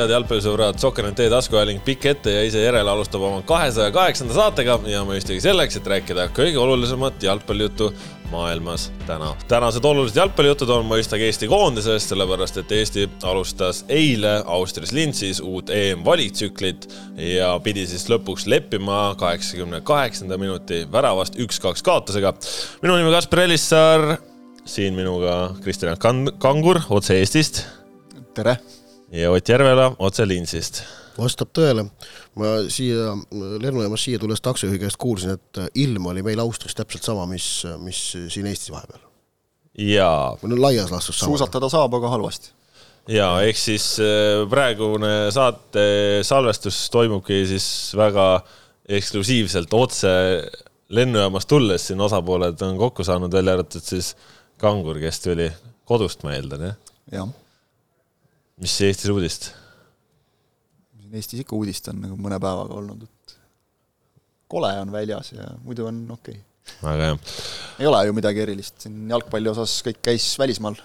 head jalgpallisõbrad, Sokkernet e-taskuhääling pikk ette ja ise järele alustab oma kahesaja kaheksanda saatega ja mõistagi selleks, et rääkida kõige olulisemat jalgpallijuttu maailmas täna. tänased olulised jalgpallijutud on mõistagi Eesti koondisest, sellepärast et Eesti alustas eile Austrias Linzis uut EM-valiktsüklit ja pidi siis lõpuks leppima kaheksakümne kaheksanda minuti väravast üks-kaks kaotusega. minu nimi Kaspar Elissaar, siin minuga Kristjan Kangur otse Eestist. tere! Ja Ott Järvela otse Linzist vastab tõele. ma siia lennujaamas siia tulles taksojuhi käest kuulsin, et ilm oli meil Austrias täpselt sama, mis, mis siin Eestis vahepeal. jaa. või no laias laastus sama. suusatada saab, aga halvasti. jaa, ehk siis äh, praegune saate salvestus toimubki siis väga eksklusiivselt otse lennujaamast tulles, siin osapooled on kokku saanud, välja arvatud siis Kangur, kes tuli kodust, ma eeldan, jah? jah. Mis Eestis uudist? siin Eestis ikka uudist on nagu mõne päevaga olnud, et kole on väljas ja muidu on okei okay.. väga hea. ei ole ju midagi erilist, siin jalgpalli osas kõik käis välismaal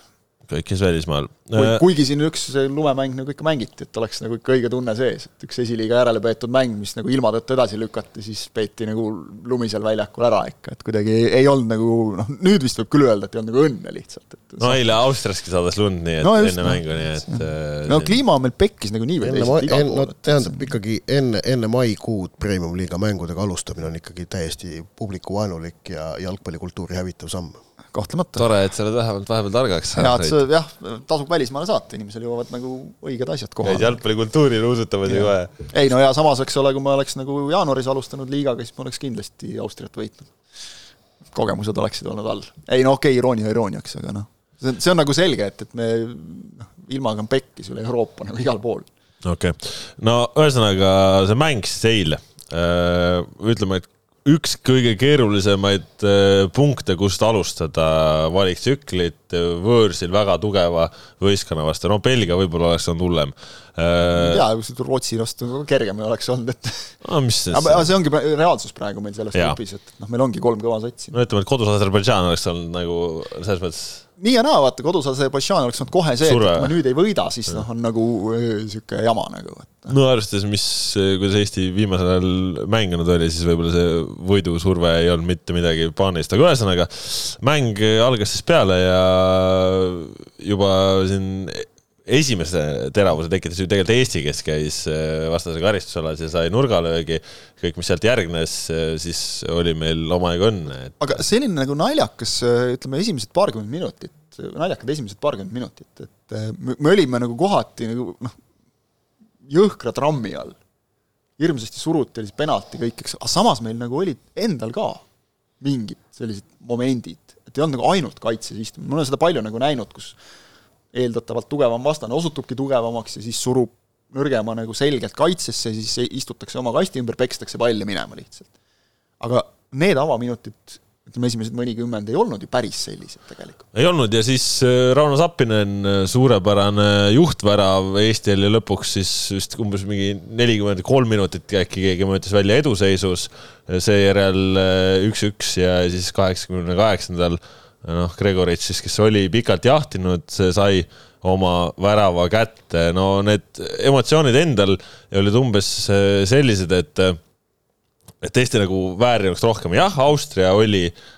kõik, kes välismaal. Äh, kuigi siin üks lumemäng nagu ikka mängiti, et oleks nagu ikka õige tunne sees, et üks esiliiga järele peetud mäng, mis nagu ilma tõttu edasi lükati, siis peeti nagu lumisel väljakul ära ikka, et kuidagi ei, ei olnud nagu noh, nüüd vist võib küll öelda, et ei olnud nagu õnne lihtsalt, no eile Austriaski sadas lund, nii et no, just, enne no, mängu, nii et äh, no kliima meil pekkis nagu nii või teisiti no tähendab ikkagi enne, enne maikuud Premium-liiga mängudega alustamine on ikkagi täiesti publikuvaenulik ja jalgpallikultuuri hävitav samm kahtlemata. tore, et sa oled vähemalt vahepeal targaks saanud. jaa, et jah, tasub välismaale saata, inimesel jõuavad nagu õiged asjad kohale. jalgpallikultuuri nuusutavad ju kohe. ei no ja samas, eks ole, kui ma oleks nagu jaanuaris alustanud liigaga, siis ma oleks kindlasti Austriat võitnud. kogemused oleksid olnud all. ei no okei okay,, iroonia irooniaks, aga noh, see on, see on nagu selge, et, et me noh, ilmaga on pekkis üle Euroopa nagu igal pool. okei okay., no ühesõnaga see mäng siis eile, ütleme, et üks kõige keerulisemaid äh, punkte, kust alustada valiktsüklit äh, võõrsil väga tugeva võistkonna vastu, no Belgia võib-olla oleks olnud hullem. Äh, jaa, Rootsi vastu kergem oleks olnud, et no, mis siis? aga see ongi reaalsus praegu meil selles grupis, et noh, meil ongi kolm kõva satsi. no ütleme, et kodus Aserbaidžaan oleks olnud nagu selles mõttes nii ja naa, vaata, kodus Aserbaidžaan oleks olnud kohe see, et kui me nüüd ei võida, siis noh, on nagu niisugune jama nagu. no arvestades, mis, kuidas Eesti viimasel ajal mänginud oli, siis võib-olla see võidusurve ei olnud mitte midagi paanilist, aga ühesõnaga mäng algas siis peale ja juba siin esimese teravuse tekitas ju tegelikult Eesti, kes käis äh, vastase karistusalas ja sai nurgalöögi. kõik, mis sealt järgnes, äh, siis oli meil omajagu õnne et.... aga selline nagu naljakas, äh, ütleme, esimesed paarkümmend minutit, naljakad esimesed paarkümmend minutit, et me, me olime nagu kohati nagu noh, jõhkra trammi all. hirmsasti suruti, oli see penalti kõik, eks, aga samas meil nagu olid endal ka mingid sellised momendid, et ei olnud nagu ainult kaitses istumine, ma olen seda palju nagu näinud, kus eeldatavalt tugevam vastane osutubki tugevamaks ja siis surub nõrgema nagu selgelt kaitsesse, siis istutakse oma kasti ümber, pekstakse palli minema lihtsalt. aga need avaminutid, ütleme esimesed mõnikümmend ei olnud ju päris sellised tegelikult. ei olnud ja siis äh, Rauno Sappinen, äh, suurepärane juhtvärav Eestil ja lõpuks siis vist umbes mingi nelikümmend kolm minutit äkki keegi mõõtis välja eduseisus, seejärel äh, üks-üks ja siis kaheksakümne kaheksandal noh, Gregorits siis, kes oli pikalt jahtinud, sai oma värava kätte, no need emotsioonid endal olid umbes äh, sellised, et et Eesti nagu väärinuks rohkem, jah, Austria oli Äh,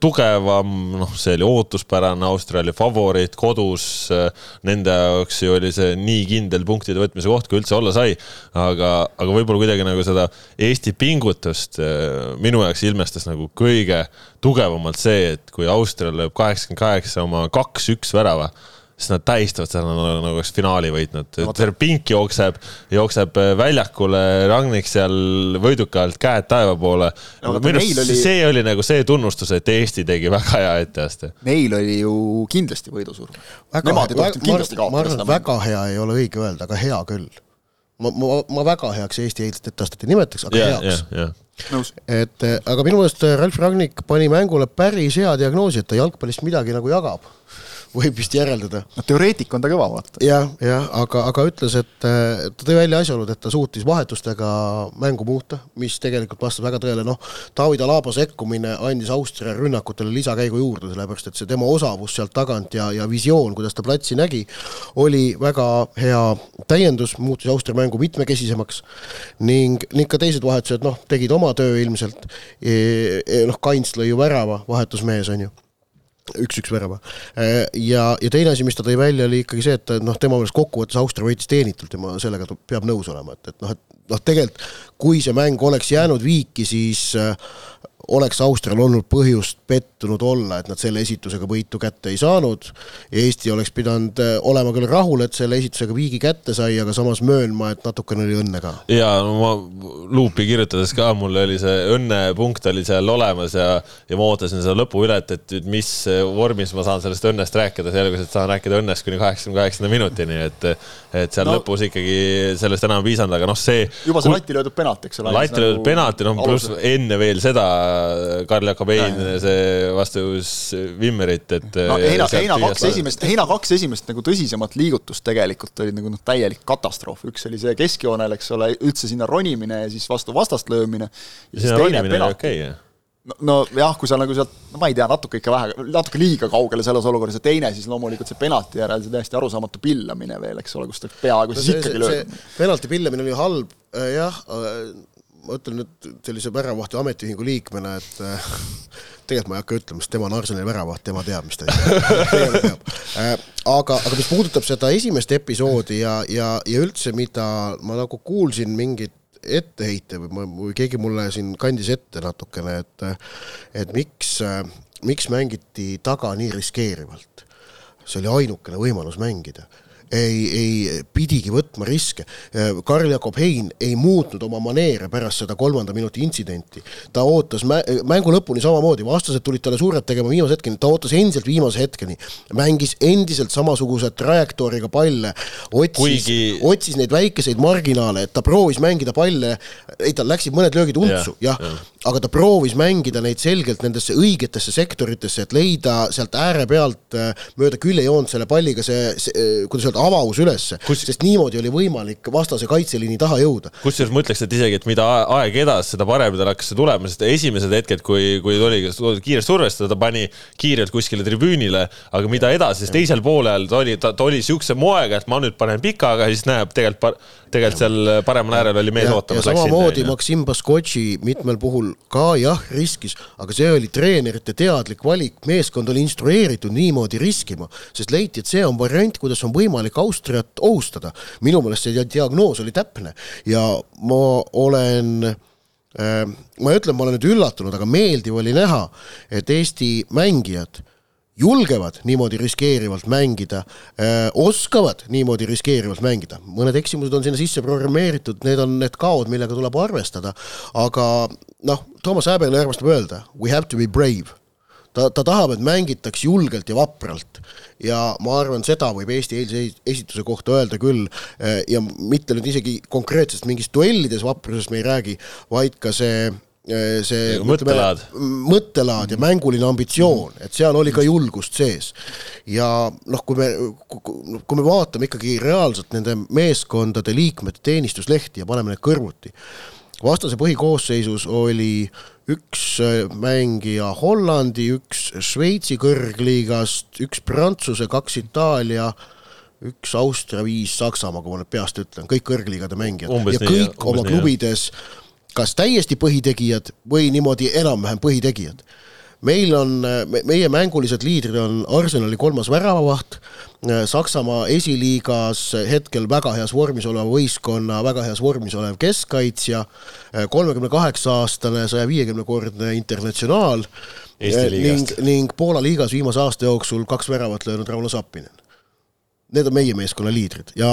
tugevam, noh, see oli ootuspärane, Austria oli favoriit kodus, äh, nende jaoks ju oli see nii kindel punktide võtmise koht, kui üldse olla sai. aga, aga võib-olla kuidagi nagu seda Eesti pingutust äh, minu jaoks ilmestas nagu kõige tugevamalt see, et kui Austria lööb kaheksakümmend kaheksa oma kaks-üks värava siis nad tähistavad seda nagu, nagu oleks finaali võitnud. terve pink jookseb, jookseb äh, väljakule, Ragnik seal võiduka alt käed taeva poole no,. minu arust oli... see oli nagu see tunnustus, et Eesti tegi väga hea etteaste. Neil oli ju kindlasti võidusurm. Nemad ei tohtinud kindlasti kaotada seda. väga hea ei ole õige öelda, aga hea küll. ma, ma, ma väga heaks Eesti etteastet ei nimetaks, aga yeah, heaks yeah,. Yeah nõus. et äh, aga minu meelest Ralf Ragnik pani mängule päris hea diagnoosi, et ta jalgpallist midagi nagu jagab võib vist järeldada. no teoreetik on ta kõva, vaata. jah, jah, aga, aga ütles, et ta tõi välja asjaolud, et ta suutis vahetustega mängu muuta, mis tegelikult vastab väga tõele, noh, David Alaba sekkumine andis Austria rünnakutele lisakäigu juurde, sellepärast et see tema osavus sealt tagant ja, ja visioon, kuidas ta platsi nägi, oli väga hea täiendus, muutis Austria mängu mitmekesisemaks ning, ning ka teised vahetused, noh, tegid oma töö ilmselt e,, e, noh, Kaints lõi ju värava, vahetusmees on ju üks-üks värava. Äh, ja, ja teine asi, mis ta tõi välja, oli ikkagi see, et noh, tema meelest kokkuvõttes Austria võitis teenitult ja ma sellega peab nõus olema, et, et noh, et noh, tegelikult kui see mäng oleks jäänud viiki, siis äh, oleks Austrial olnud põhjust pettunud olla, et nad selle esitusega võitu kätte ei saanud. Eesti oleks pidanud äh, olema küll rahul, et selle esitusega viigi kätte sai, aga samas möönma, et natukene oli õnne ka. ja no ma luupi kirjutades ka, mul oli see õnnepunkt oli seal olemas ja, ja ma ootasin seda lõpu üle, et, et mis vormis ma saan sellest õnnest rääkida, selgus, et saan rääkida õnnest kuni kaheksakümne kaheksanda minutini, et, et seal no, lõpus ikkagi sellest enam ei piisanud, aga noh, see. juba see lati löödud penalt, eks ole. lati löödud nagu penalti, noh pluss enne veel seda Karl Jakob Hein, see vastus Vimmerit, et. no heina, heina kaks esimest, heina kaks esimest nagu tõsisemat liigutust tegelikult olid nagu noh, täielik katastroof, üks oli see keskjoonel, eks ole, üldse sinna ronimine ja siis vastu vastast löömine. sinna ronimine oli okei okay,, jah no, no jah, kui sa nagu sealt, no ma ei tea, natuke ikka vähe, natuke liiga kaugele selles olukorras ja teine siis loomulikult see penalti järel see täiesti arusaamatu pillamine veel, eks ole, kus ta peaaegu no siis ikkagi lööb. penalti pillamine oli halb, äh, jah äh,, ma ütlen nüüd sellise väravahti ametiühingu liikmena, et äh, tegelikult ma ei hakka ütlema, sest tema on Arsenali väravaht, tema teab, mis ta teab äh,. aga, aga mis puudutab seda esimest episoodi ja, ja, ja üldse, mida ma nagu kuulsin mingit etteheite või ma, või keegi mulle siin kandis ette natukene, et et miks, miks mängiti taga nii riskeerivalt. see oli ainukene võimalus mängida ei, ei pidigi võtma riske. Karl-Jakob Hein ei muutnud oma maneere pärast seda kolmanda minuti intsidenti. ta ootas mängu lõpuni samamoodi, vastased tulid talle suurelt tegema viimase hetkeni, ta ootas endiselt viimase hetkeni. mängis endiselt samasuguse trajektooriga palle, otsis Kuigi..., otsis neid väikeseid marginaale, et ta proovis mängida palle, ei tal läksid mõned löögid untsu, jah ja. ja., aga ta proovis mängida neid selgelt nendesse õigetesse sektoritesse, et leida sealt ääre pealt mööda küljejoont selle palliga see, see, kuidas öelda, avavus ülesse Kus..., sest niimoodi oli võimalik vastase kaitseliini taha jõuda. kusjuures ma ütleks, et isegi, et mida aeg edas, seda parem tal hakkas see tulema, sest esimesed hetked, kui, kui tuli kiiresti survestada, ta pani kiirelt kuskile tribüünile, aga mida edasi, siis teisel poolel ta oli, ta, ta oli siukse moega, et ma nüüd panen pikaga, siis näeb tegelikult, tegelikult seal paremal äärel oli mees ootamas. samamoodi Maksim Baskotši mitmel puhul ka jah, riskis, aga see oli treenerite teadlik valik, meeskond oli instrueeritud niimoodi riskima, sest leiti, et see on variant, kuidas on võimalik Austriat ohustada. minu meelest see diagnoos oli täpne. Ja ma olen äh, ma ei ütle, et ma olen nüüd üllatunud, aga meeldiv oli näha, et Eesti mängijad julgevad niimoodi riskeerivalt mängida, oskavad niimoodi riskeerivalt mängida, mõned eksimused on sinna sisse programmeeritud, need on need kaod, millega tuleb arvestada, aga noh, Toomas Häbele armastab öelda we have to be brave. Ta, ta tahab, et mängitaks julgelt ja vapralt. ja ma arvan, seda võib Eesti eilse esituse kohta öelda küll ja mitte nüüd isegi konkreetsest mingist duellides vaprusest me ei räägi, vaid ka see see mõttelaad, mõttelaad ja mänguline ambitsioon, et seal oli ka julgust sees. ja noh, kui me, kui me vaatame ikkagi reaalselt nende meeskondade liikmete teenistuslehti ja paneme need kõrvuti, vastase põhikoosseisus oli üks äh, mängija Hollandi, üks Šveitsi kõrgliigast, üks Prantsuse, kaks Itaalia, üks Austria, viis Saksamaa, kui ma nüüd peast ütlen, kõik kõrgliigade mängijad. Umbes ja kõik nii, oma klubides kas täiesti põhitegijad või niimoodi enam-vähem põhitegijad. Meil on, meie mängulised liidrid on Arsenali kolmas väravavaht, Saksamaa esiliigas hetkel väga heas vormis oleva võistkonna väga heas vormis olev keskkaitsja, kolmekümne kaheksa aastane, saja viiekümne kordne internatsionaal ning, ning Poola liigas viimase aasta jooksul kaks väravat löönud Rauno Sappinen need on meie meeskonna liidrid ja,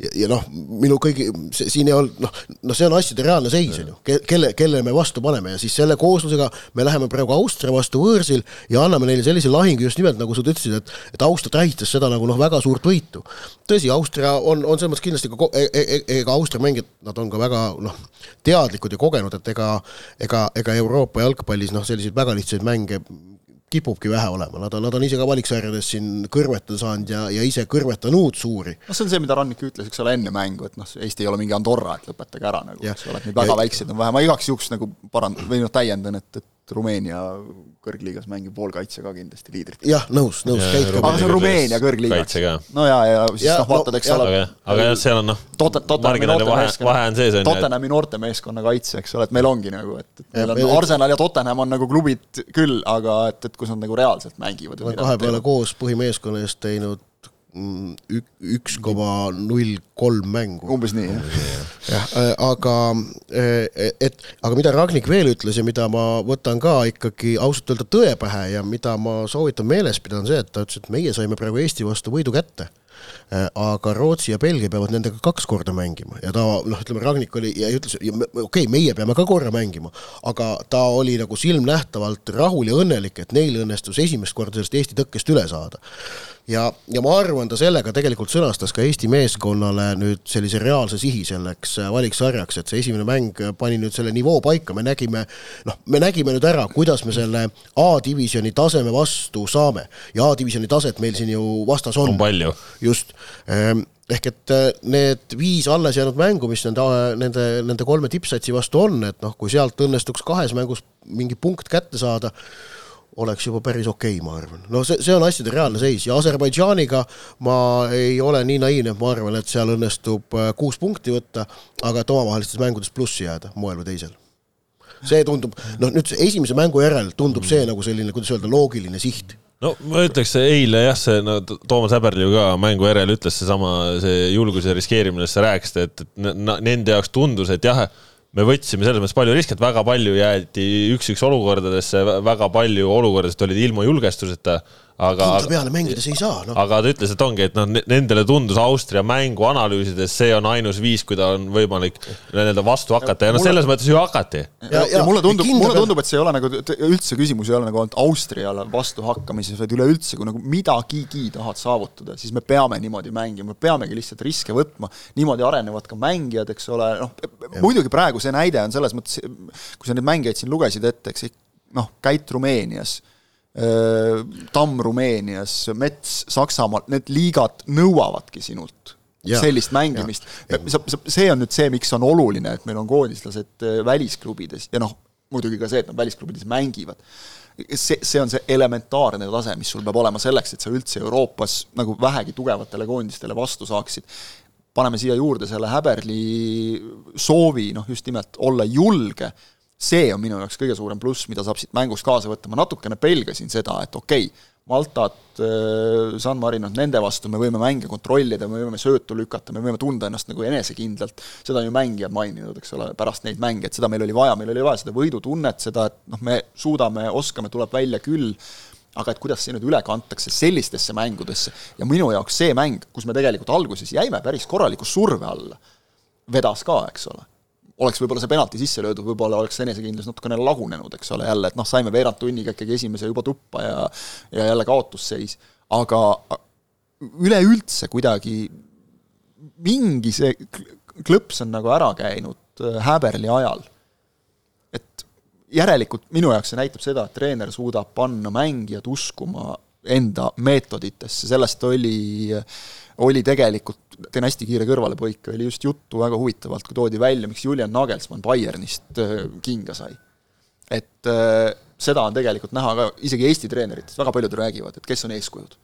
ja, ja noh, minu kõigi, siin ei olnud, noh, noh, see on asjade reaalne seis, on ju, kelle, kelle me vastu paneme ja siis selle kooslusega me läheme praegu Austria vastu võõrsil ja anname neile sellise lahingu just nimelt, nagu sa ütlesid, et, et Austria tähistas seda nagu noh, väga suurt võitu. tõsi, Austria on, on selles mõttes kindlasti ka, e-, e-, e-, ega Austria mängijad, nad on ka väga noh, teadlikud ja kogenud, et ega, ega, ega Euroopa jalgpallis noh, selliseid väga lihtsaid mänge kipubki vähe olema, nad on, nad on ise ka valiksarjades siin kõrvetada saanud ja, ja ise kõrvetanud suuri. noh, see on see, mida Rannik ütles, eks ole, enne mängu, et noh, Eesti ei ole mingi Andorra, et lõpetage ära nagu, eks ole, et neid väga ja, väikseid on vähe, ma igaks juhuks nagu parandan või noh, täiendan, et, et Rumeenia kõrgliigas mängib poolkaitse ka kindlasti liidrit. jah, nõus, nõus. aga see on Rumeenia kõrgliigas. no ja, ja siis noh, vaatad, eks ole. aga, aga jah, seal on noh vahe on sees. Tottenhami noortemeeskonna kaitse, eks ole, et meil ongi nagu, et, et meil on Arsenal ja Tottenham on nagu klubid küll, aga et, et kus nad nagu reaalselt mängivad. kahe peale koos põhimeeskonna eest teinud üks koma null kolm mängu. umbes nii, jah. jah, äh, aga äh, et, aga mida Ragnik veel ütles ja mida ma võtan ka ikkagi ausalt öelda tõe pähe ja mida ma soovitan meeles pidada, on see, et ta ütles, et meie saime praegu Eesti vastu võidu kätte Äh, aga Rootsi ja Belgia peavad nendega kaks korda mängima ja ta noh, ütleme Ragnik oli ja ütles, okei okay,, meie peame ka korra mängima, aga ta oli nagu silmnähtavalt rahul ja õnnelik, et neil õnnestus esimest korda sellest Eesti tõkkest üle saada. Ja, ja ma arvan, ta sellega tegelikult sõnastas ka Eesti meeskonnale nüüd sellise reaalse sihi selleks äh, valiksarjaks, et see esimene mäng pani nüüd selle nivoo paika, me nägime noh, me nägime nüüd ära, kuidas me selle A-divisjoni taseme vastu saame ja A-divisjoni taset meil siin ju vastas on. on palju. just, Ehm, ehk et äh, need viis alles jäänud mängu, mis nende, nende, nende kolme tippsatsi vastu on, et noh, kui sealt õnnestuks kahes mängus mingi punkt kätte saada, oleks juba päris okei okay,, ma arvan. no see, see on asjade reaalne seis ja Aserbaidžaaniga ma ei ole nii naiivne, et ma arvan, et seal õnnestub äh, kuus punkti võtta, aga et omavahelistes mängudes plussi jääda moel või teisel see tundub, noh nüüd esimese mängu järel tundub see nagu selline, kuidas öelda, loogiline siht no ma ütleks eile jah, see no Toomas Häberli ju ka mängu järel ütles seesama, see julgus ja riskeerimine, sa rääkisid, et nende jaoks tundus, et jah, me võtsime selles mõttes palju riske, et väga palju jäeti üks-üks olukordadesse, väga palju olukordadest olid ilma julgestuseta aga kindla peale mängides ei saa no.. aga ta ütles, et ongi, et noh, nendele tundus Austria mängu analüüsides, see on ainus viis, kuida on võimalik nii-öelda vastu hakata. Ja noh, selles mõttes ju hakati. ja, ja, ja mulle tundub, mulle tundub, et see ei ole nagu üldse küsimus ei ole nagu ainult Austriale vastu hakkamises, vaid üleüldse, kui nagu midagigi tahad saavutada, siis me peame niimoodi mängima, me peamegi lihtsalt riske võtma, niimoodi arenevad ka mängijad, eks ole, noh muidugi praegu see näide on selles mõttes, kui sa neid mängijaid siin lugesid ette, eks noh, Käit Rumeenias Tamm Rumeenias, Mets Saksamaal, need liigad nõuavadki sinult ja, sellist mängimist. see on nüüd see, miks on oluline, et meil on koondislased välisklubides ja noh, muidugi ka see, et nad välisklubides mängivad. see, see on see elementaarne tase, mis sul peab olema selleks, et sa üldse Euroopas nagu vähegi tugevatele koondistele vastu saaksid. paneme siia juurde selle Häberli soovi noh, just nimelt olla julge see on minu jaoks kõige suurem pluss, mida saab siit mängust kaasa võtta, ma natukene pelgasin seda, et okei okay,, Maltat, äh, San Marinot, nende vastu me võime mänge kontrollida, me võime söötu lükata, me võime tunda ennast nagu enesekindlalt, seda on ju mängijad maininud, eks ole, pärast neid mänge, et seda meil oli vaja, meil oli vaja seda võidutunnet, seda, et noh, me suudame, oskame, tuleb välja küll, aga et kuidas see nüüd üle kantakse sellistesse mängudesse? Ja minu jaoks see mäng, kus me tegelikult alguses jäime päris korraliku surve alla, vedas ka, eks ole oleks võib-olla see penalti sisse löödud, võib-olla oleks enesekindlus natukene lagunenud, eks ole, jälle, et noh, saime veerand tunniga ikkagi esimese juba tuppa ja ja jälle kaotusseis, aga üleüldse kuidagi mingi see klõps on nagu ära käinud äh, Häberli ajal. et järelikult minu jaoks see näitab seda, et treener suudab panna mängijad uskuma enda meetoditesse, sellest oli, oli tegelikult teen hästi kiire kõrvalepõike, oli just juttu väga huvitavalt, kui toodi välja, miks Julian Nagelsmann Bayernist äh, kinga sai. et äh, seda on tegelikult näha ka isegi Eesti treeneritest, väga paljud räägivad, et kes on eeskujud.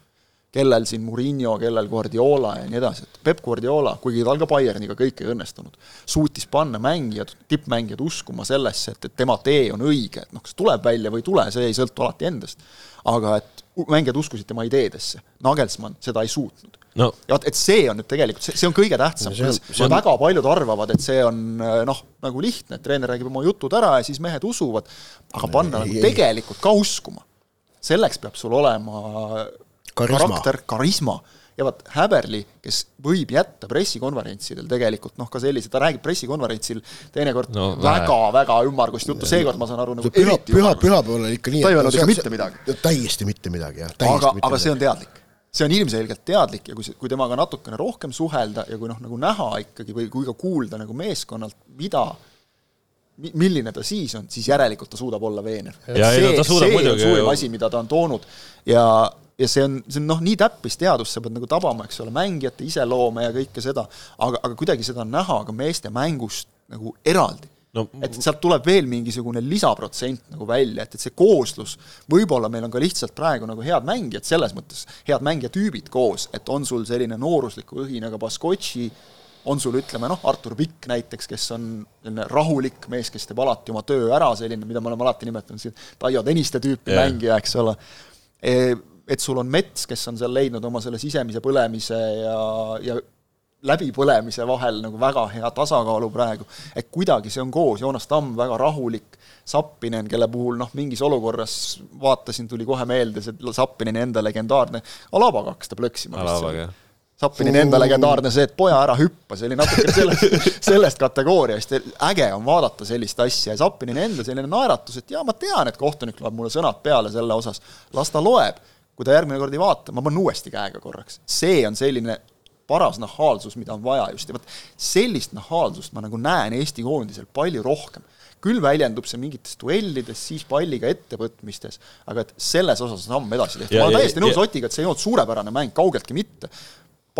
Kellel siin Murillo, kellel Guardiola ja nii edasi, et Peep Guardiola, kuigi tal ka Bayerniga kõik ei õnnestunud, suutis panna mängijad, tippmängijad uskuma sellesse, et, et tema tee on õige, et noh, kas tuleb välja või ei tule, see ei sõltu alati endast. aga et mängijad uskusid tema ideedesse, Nagelsmann seda ei suutnud. No.. ja vot, et see on nüüd tegelikult, see, see on kõige tähtsam, on... väga paljud arvavad, et see on äh, noh, nagu lihtne, et treener räägib oma jutud ära ja siis mehed usuvad, aga panna ei, nagu tegelikult ka uskuma, selleks peab sul olema karisma. karakter, karisma ja vot Häberli, kes võib jätta pressikonverentsidel tegelikult noh, ka sellise, ta räägib pressikonverentsil teinekord no, väga-väga ümmargust juttu, seekord ma saan aru nagu püha, püha, pühapäeval oli ikka nii ta ei öelnud ikka mitte midagi. täiesti mitte midagi, jah. aga, aga see on teadlik see on ilmselgelt teadlik ja kui see, kui temaga natukene rohkem suhelda ja kui noh, nagu näha ikkagi või kui ka kuulda nagu meeskonnalt, mida, milline ta siis on, siis järelikult ta suudab olla veenev. ja ei no ta suudab muidugi. suurim asi, mida ta on toonud ja, ja see on, see on noh, nii täppisteadus, sa pead nagu tabama, eks ole, mängijate iseloome ja kõike seda, aga, aga kuidagi seda on näha ka meeste mängust nagu eraldi no, et sealt tuleb veel mingisugune lisaprotsent nagu välja, et, et see kooslus, võib-olla meil on ka lihtsalt praegu nagu head mängijad, selles mõttes head mängijatüübid koos, et on sul selline noorusliku õhinaga Baskotši, on sul ütleme noh, Artur Pikk näiteks, kes on selline rahulik mees, kes teeb alati oma töö ära, selline, mida me oleme alati nimetanud, Taio Tõniste tüüpi yeah. mängija, eks ole e,, et sul on Mets, kes on seal leidnud oma selle sisemise põlemise ja, ja läbipõlemise vahel nagu väga hea tasakaalu praegu, et kuidagi see on koos, Joonas Tamm väga rahulik, Sappinen, kelle puhul noh, mingis olukorras vaatasin, tuli kohe meelde see Sappineni enda legendaarne, Alabaga hakkas ta plõksima vist. Sappinini enda legendaarne see, et poja ära hüppa, see oli natuke sellest, sellest kategooriast, äge on vaadata sellist asja. Ja Sappinini enda selline naeratus, et jaa, ma tean, et kohtunik loeb mulle sõnad peale selle osas, las ta loeb kui ta järgmine kord ei vaata, ma panen uuesti käega korraks. see on selline paras nahaalsus, mida on vaja just. Ja vot sellist nahaalsust ma nagu näen Eesti koondisel palju rohkem. küll väljendub see mingites duellides, siis palliga ettevõtmistes, aga et selles osas on samm edasi tehtud, ma olen täiesti nõus Otiga, et see ei olnud suurepärane mäng, kaugeltki mitte,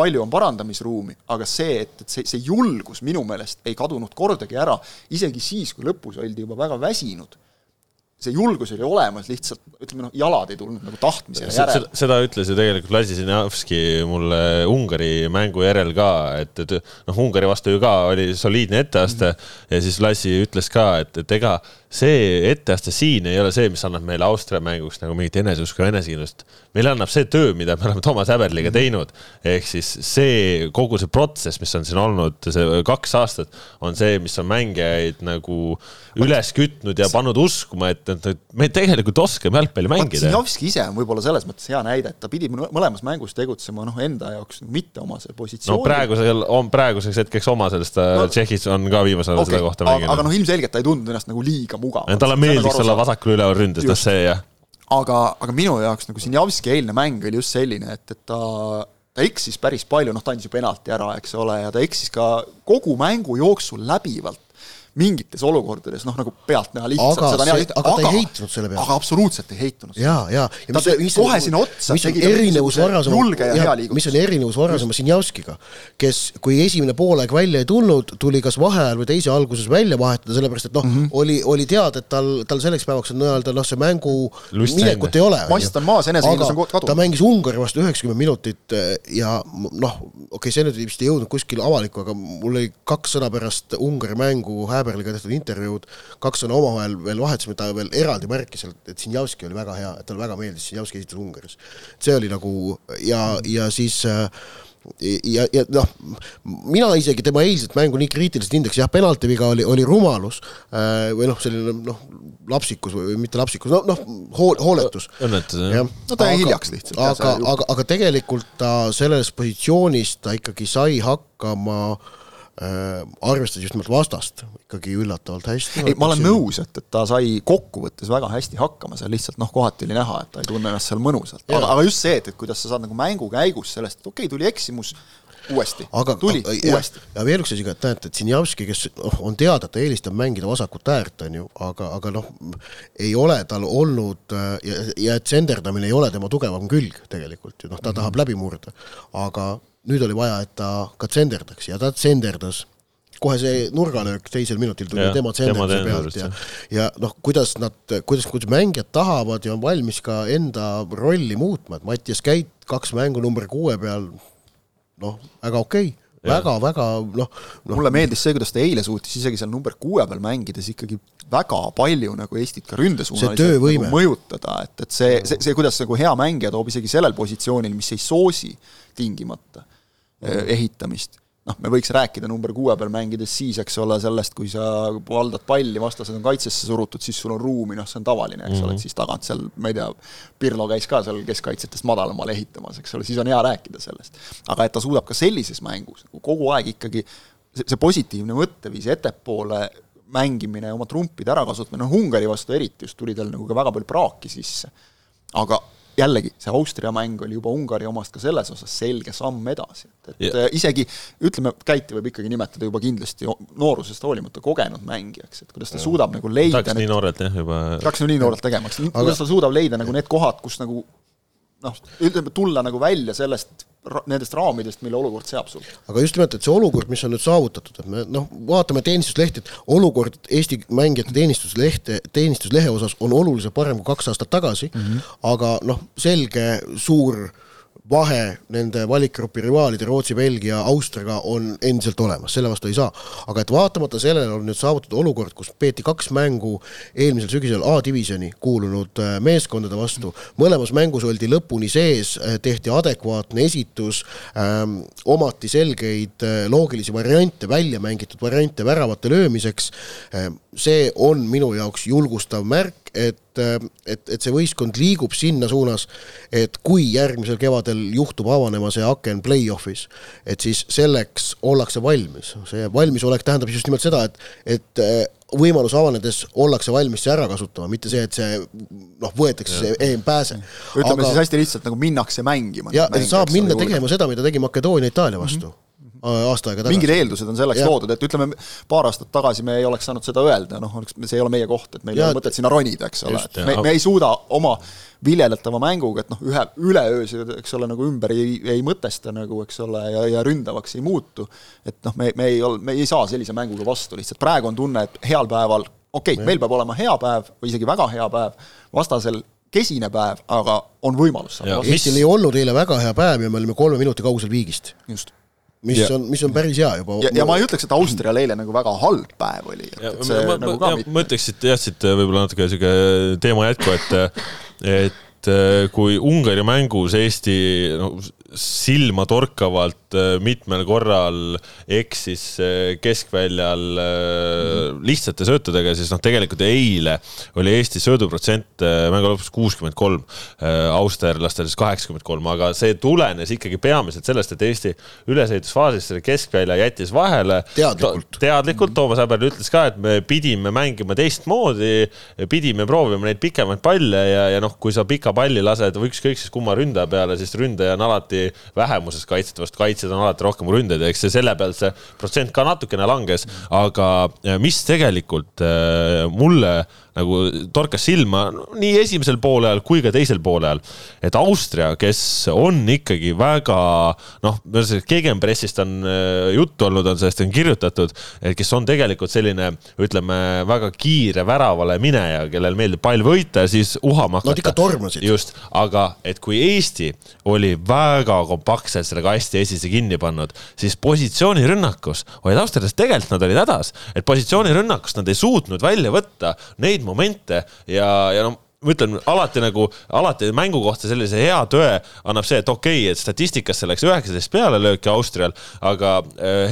palju on parandamisruumi, aga see, et, et see, see julgus minu meelest ei kadunud kordagi ära, isegi siis, kui lõpus oldi juba väga väsinud see julgus oli olemas, lihtsalt ütleme noh, jalad ei tulnud nagu tahtmisele järele. seda ütles ju tegelikult Lazi Sinjavski mulle Ungari mängu järel ka, et, et noh, Ungari vastu ju ka oli soliidne etteaste mm -hmm. ja siis Lazi ütles ka, et, et ega see etteaste siin ei ole see, mis annab meile Austria mänguks nagu mingit eneseusku ja enesekindlust. meile annab see töö, mida me oleme Toomas Häberliga teinud, ehk siis see kogu see protsess, mis on siin olnud see kaks aastat, on see, mis on mängijaid nagu üles kütnud ja pannud uskuma, et, et, me tegelikult oskame jalgpalli mängida. Sinjovski ise on võib-olla selles mõttes hea näide, et ta pidi mõlemas mängus tegutsema noh, enda jaoks mitte omasel positsioonil. no praegusel, on praeguseks hetkeks oma sellest no,, Tšehhis on ka viimasel ajal okay, seda kohta mänginud. aga noh, ilmselgelt ta ei tundnud ennast nagu liiga mugav. talle meeldiks olla vasakul üleval ründes, noh see jah. aga, aga minu jaoks nagu Sinjavski eilne mäng oli just selline, et, et ta ta eksis päris palju, noh ta andis ju penalti ära, eks ole, ja ta eksis ka kogu mängu jooksul läbivalt mingites olukordades noh, nagu pealtnäha lihtsalt aga seda see, aga, aga ta ei heitunud selle peale. aga absoluutselt ei heitunud. ja, ja, ja mis, mis kohe sinna otsa mis on erinevus varasema, ja, mis on erinevus varasema Sinjavskiga, kes, kui esimene poolaeg välja ei tulnud, tuli kas vaheajal või teise alguses välja vahetada, sellepärast et noh mm, -hmm. oli, oli teada, et tal, tal selleks päevaks on nii-öelda noh, see mängu Lust minekut ei ole. mast on maas, enesekindlus on kadunud. ta mängis Ungari vastu üheksakümmend minutit eh, ja noh, okei okay,, see nüüd vist ei jõudnud kuskile avalikku, aga mul oli kaks sõna pärast Ungari mängu Häberliga tehtud intervjuud, kaks sõna omavahel veel vahetasime, ta veel eraldi märkis, et Sinjavski oli väga hea, et talle väga meeldis, Sinjavski esitas Ungaris. see oli nagu ja, ja siis äh, ja, ja noh, mina isegi tema eilset mängu nii kriitiliselt hindaks, jah, penaltiviga oli, oli rumalus äh, või noh, selline noh, lapsikus või mitte lapsikus, noh, noh, hool-, hooletus. õnnetus, jah. no ta jäi hiljaks lihtsalt. aga, aga, aga tegelikult ta selles positsioonis, ta ikkagi sai hakkama äh, äh, arvestades just nimelt vastast ikkagi üllatavalt hästi. ei, ma olen nõus, et, et ta sai kokkuvõttes väga hästi hakkama, seal lihtsalt noh, kohati oli näha, et ta ei tunne ennast seal mõnusalt, aga, aga just see, et, et kuidas sa saad nagu mängu käigus sellest, et okei okay,, tuli eksimus, uuesti, tuli ja, uuesti. ja veel üks asi ka, et näete, et Sinjavski, kes noh, on teada, et ta eelistab mängida vasakut äärt, on ju, aga, aga noh, ei ole tal olnud äh, ja, ja et senderdamine ei ole tema tugevam külg tegelikult ju, noh, ta mm -hmm. tahab läbi murda, aga nüüd oli vaja, et ta ka tsenderdaks ja ta tsenderdas. Kohe see nurgalöök teisel minutil tuli ja, tema tsenderduse pealt ja, ja noh, kuidas nad, kuidas, kuidas mängijad tahavad ja on valmis ka enda rolli muutma, et Mattias Käit kaks mängu number kuue peal, noh, väga okei. Okay väga-väga noh no. mulle meeldis see, kuidas ta eile suutis isegi seal number kuue peal mängides ikkagi väga palju nagu Eestit ka ründesuunaliselt nagu mõjutada, et, et see, see, see, kuidas nagu hea mängija toob isegi sellel positsioonil, mis ei soosi tingimata. Ehitamist. noh, me võiks rääkida number kuue peal mängides siis, eks ole, sellest, kui sa valdad palli, vastased on kaitsesse surutud, siis sul on ruumi, noh, see on tavaline, eks mm -hmm. ole, et mhm. siis tagant seal, ma ei tea, Pirlo käis ka seal keskkaitsjatest madalamal ehitamas, eks ole, siis on hea rääkida sellest. aga et ta suudab ka sellises mängus nagu kogu aeg ikkagi see, see positiivne mõtteviis ettepoole mängimine oma trumpide ärakasutamine, noh Ungari vastu eriti just tuli tal nagu ka väga palju praaki sisse. aga jällegi, see Austria mäng oli juba Ungari omast ka selles osas selge samm edasi, et, et Ja- yeah. isegi ütleme, Käiti võib ikkagi nimetada juba kindlasti noorusest hoolimata kogenud mängijaks, et kuidas ta suudab nagu leida tahaks nii noorelt jah, juba peaks ju nii noorelt tegema, eks, kuidas ta suudab leida nagu need kohad, kus nagu noh, ütleme, tulla nagu välja sellest, nendest raamidest, mille olukord seab sul. aga just nimelt, et see olukord, mis on nüüd saavutatud, et me noh, vaatame teenistuslehti, et olukord Eesti mängijate teenistuslehte, teenistuslehe osas on oluliselt parem kui kaks aastat tagasi mm, -hmm. aga noh, selge suur vahe nende valikgrupi rivaalide Rootsi, Belgia, Austriaga on endiselt olemas, selle vastu ei saa. aga et vaatamata sellele on nüüd saavutatud olukord, kus peeti kaks mängu eelmisel sügisel A-divisjoni kuulunud äh, meeskondade vastu, mõlemas mängus oldi lõpuni sees, tehti adekvaatne esitus ähm,, omati selgeid äh, loogilisi variante, välja mängitud variante väravate löömiseks ähm,, see on minu jaoks julgustav märk, et, et, et see võistkond liigub sinna suunas, et kui järgmisel kevadel juhtub avanema see aken play-off'is, et siis selleks ollakse valmis. see valmisolek tähendab just nimelt seda, et, et võimalus avanedes ollakse valmis see ära kasutama, mitte see, et see noh, võetakse see EM pääse. ütleme Aga... siis hästi lihtsalt nagu minnakse mängima. ja saab minna tegema seda, mida tegi Makedoonia Itaalia vastu mm. -hmm aasta aega tagasi. mingid eeldused on selleks ja. loodud, et ütleme, paar aastat tagasi me ei oleks saanud seda öelda, noh, see ei ole meie koht, et meil ja, ei ole mõtet sinna ronida, eks ole, et me, me ei suuda oma viljeletava mänguga, et noh, ühe, üleöö seda, eks ole, nagu ümber ei, ei mõtesta nagu, eks ole, ja, ja ründavaks ei muutu, et noh, me, me ei ol-, me ei saa sellise mänguga vastu lihtsalt, praegu on tunne, et heal päeval okei okay,, meil peab olema hea päev või isegi väga hea päev, vastasel kesine päev, aga on võimalus saada vastu. Eestil ei olnud eile väga hea päev ja me olime kolme minuti kaugusel viigist. just mis ja. on, mis on päris hea juba. ja, ja ma ei ütleks, et Austrial eile nagu väga halb päev oli. ma, ma, ma, ütleks siit jah, siit võib-olla natuke sihuke teema jätku, et, et kui Ungari mängus Eesti no, silmatorkavalt mitmel korral eksis keskväljal lihtsate söötudega, siis noh, tegelikult eile oli Eesti sööduprotsent mängu lõpus kuuskümmend kolm, austerlastel siis kaheksakümmend kolm, aga see tulenes ikkagi peamiselt sellest, et Eesti ülesehitusfaasis selle keskvälja jättis vahele. teadlikult. teadlikult, Toomas Häberl ütles ka, et me pidime mängima teistmoodi, pidime proovima neid pikemaid palle ja, ja noh, kui sa pika palli lased ükskõik siis kumma ründaja peale, siis ründaja on alati vähemuses kaitsetavast, kaitsjad on alati rohkem ründajaid, eks see selle pealt see protsent ka natukene langes, aga mis tegelikult mulle nagu torkas silma nii esimesel poolel kui ka teisel poolel, et Austria, kes on ikkagi väga noh, Gegenpressist on juttu olnud, on sellest on kirjutatud, et kes on tegelikult selline, ütleme, väga kiire väravale mineja, kellel meeldib pall võita siis uhama hakata. Nad ikka tormasid. just, aga et kui Eesti oli väga kompaktselt selle kasti esise kinni pannud, siis positsioonirünnakus olid austerlased, tegelikult nad olid hädas, et positsioonirünnakust nad ei suutnud välja võtta neid momente ja, ja noh ma ütlen alati nagu, alati mängu kohta sellise hea tõe annab see, et okei okay,, et statistikasse läks üheksateist pealelööki Austrial, aga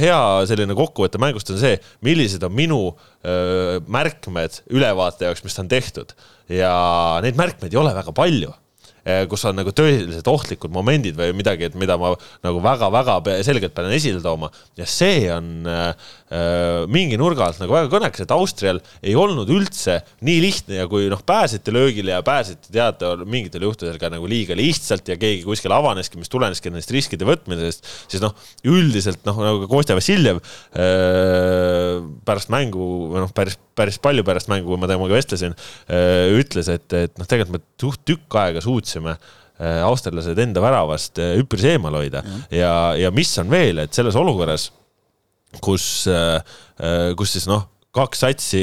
hea selline kokkuvõte mängust on see, millised on minu öö, märkmed ülevaate jaoks, mis on tehtud. ja neid märkmeid ei ole väga palju kus on nagu tõeliselt ohtlikud momendid või midagi, et mida ma nagu väga-väga selgelt pean esile tooma. Ja see on äh, mingi nurga alt nagu väga kõnekas, et Austrial ei olnud üldse nii lihtne ja kui noh, pääseti löögile ja pääseti teate mingitel juhtudel ka nagu liiga lihtsalt ja keegi kuskil avaneski, mis tuleneski nendest riskide võtmisest, siis noh, üldiselt noh, nagu Kostja Vassiljev äh, pärast mängu või noh, päris, päris palju pärast mängu, kui ma temaga vestlesin äh,, ütles, et, et noh, tegelikult me suht tükk aega suutsime äh, austerlased enda väravast äh, üpris eemal hoida mm. ja, ja mis on veel, et selles olukorras, kus, kus siis noh, kaks satsi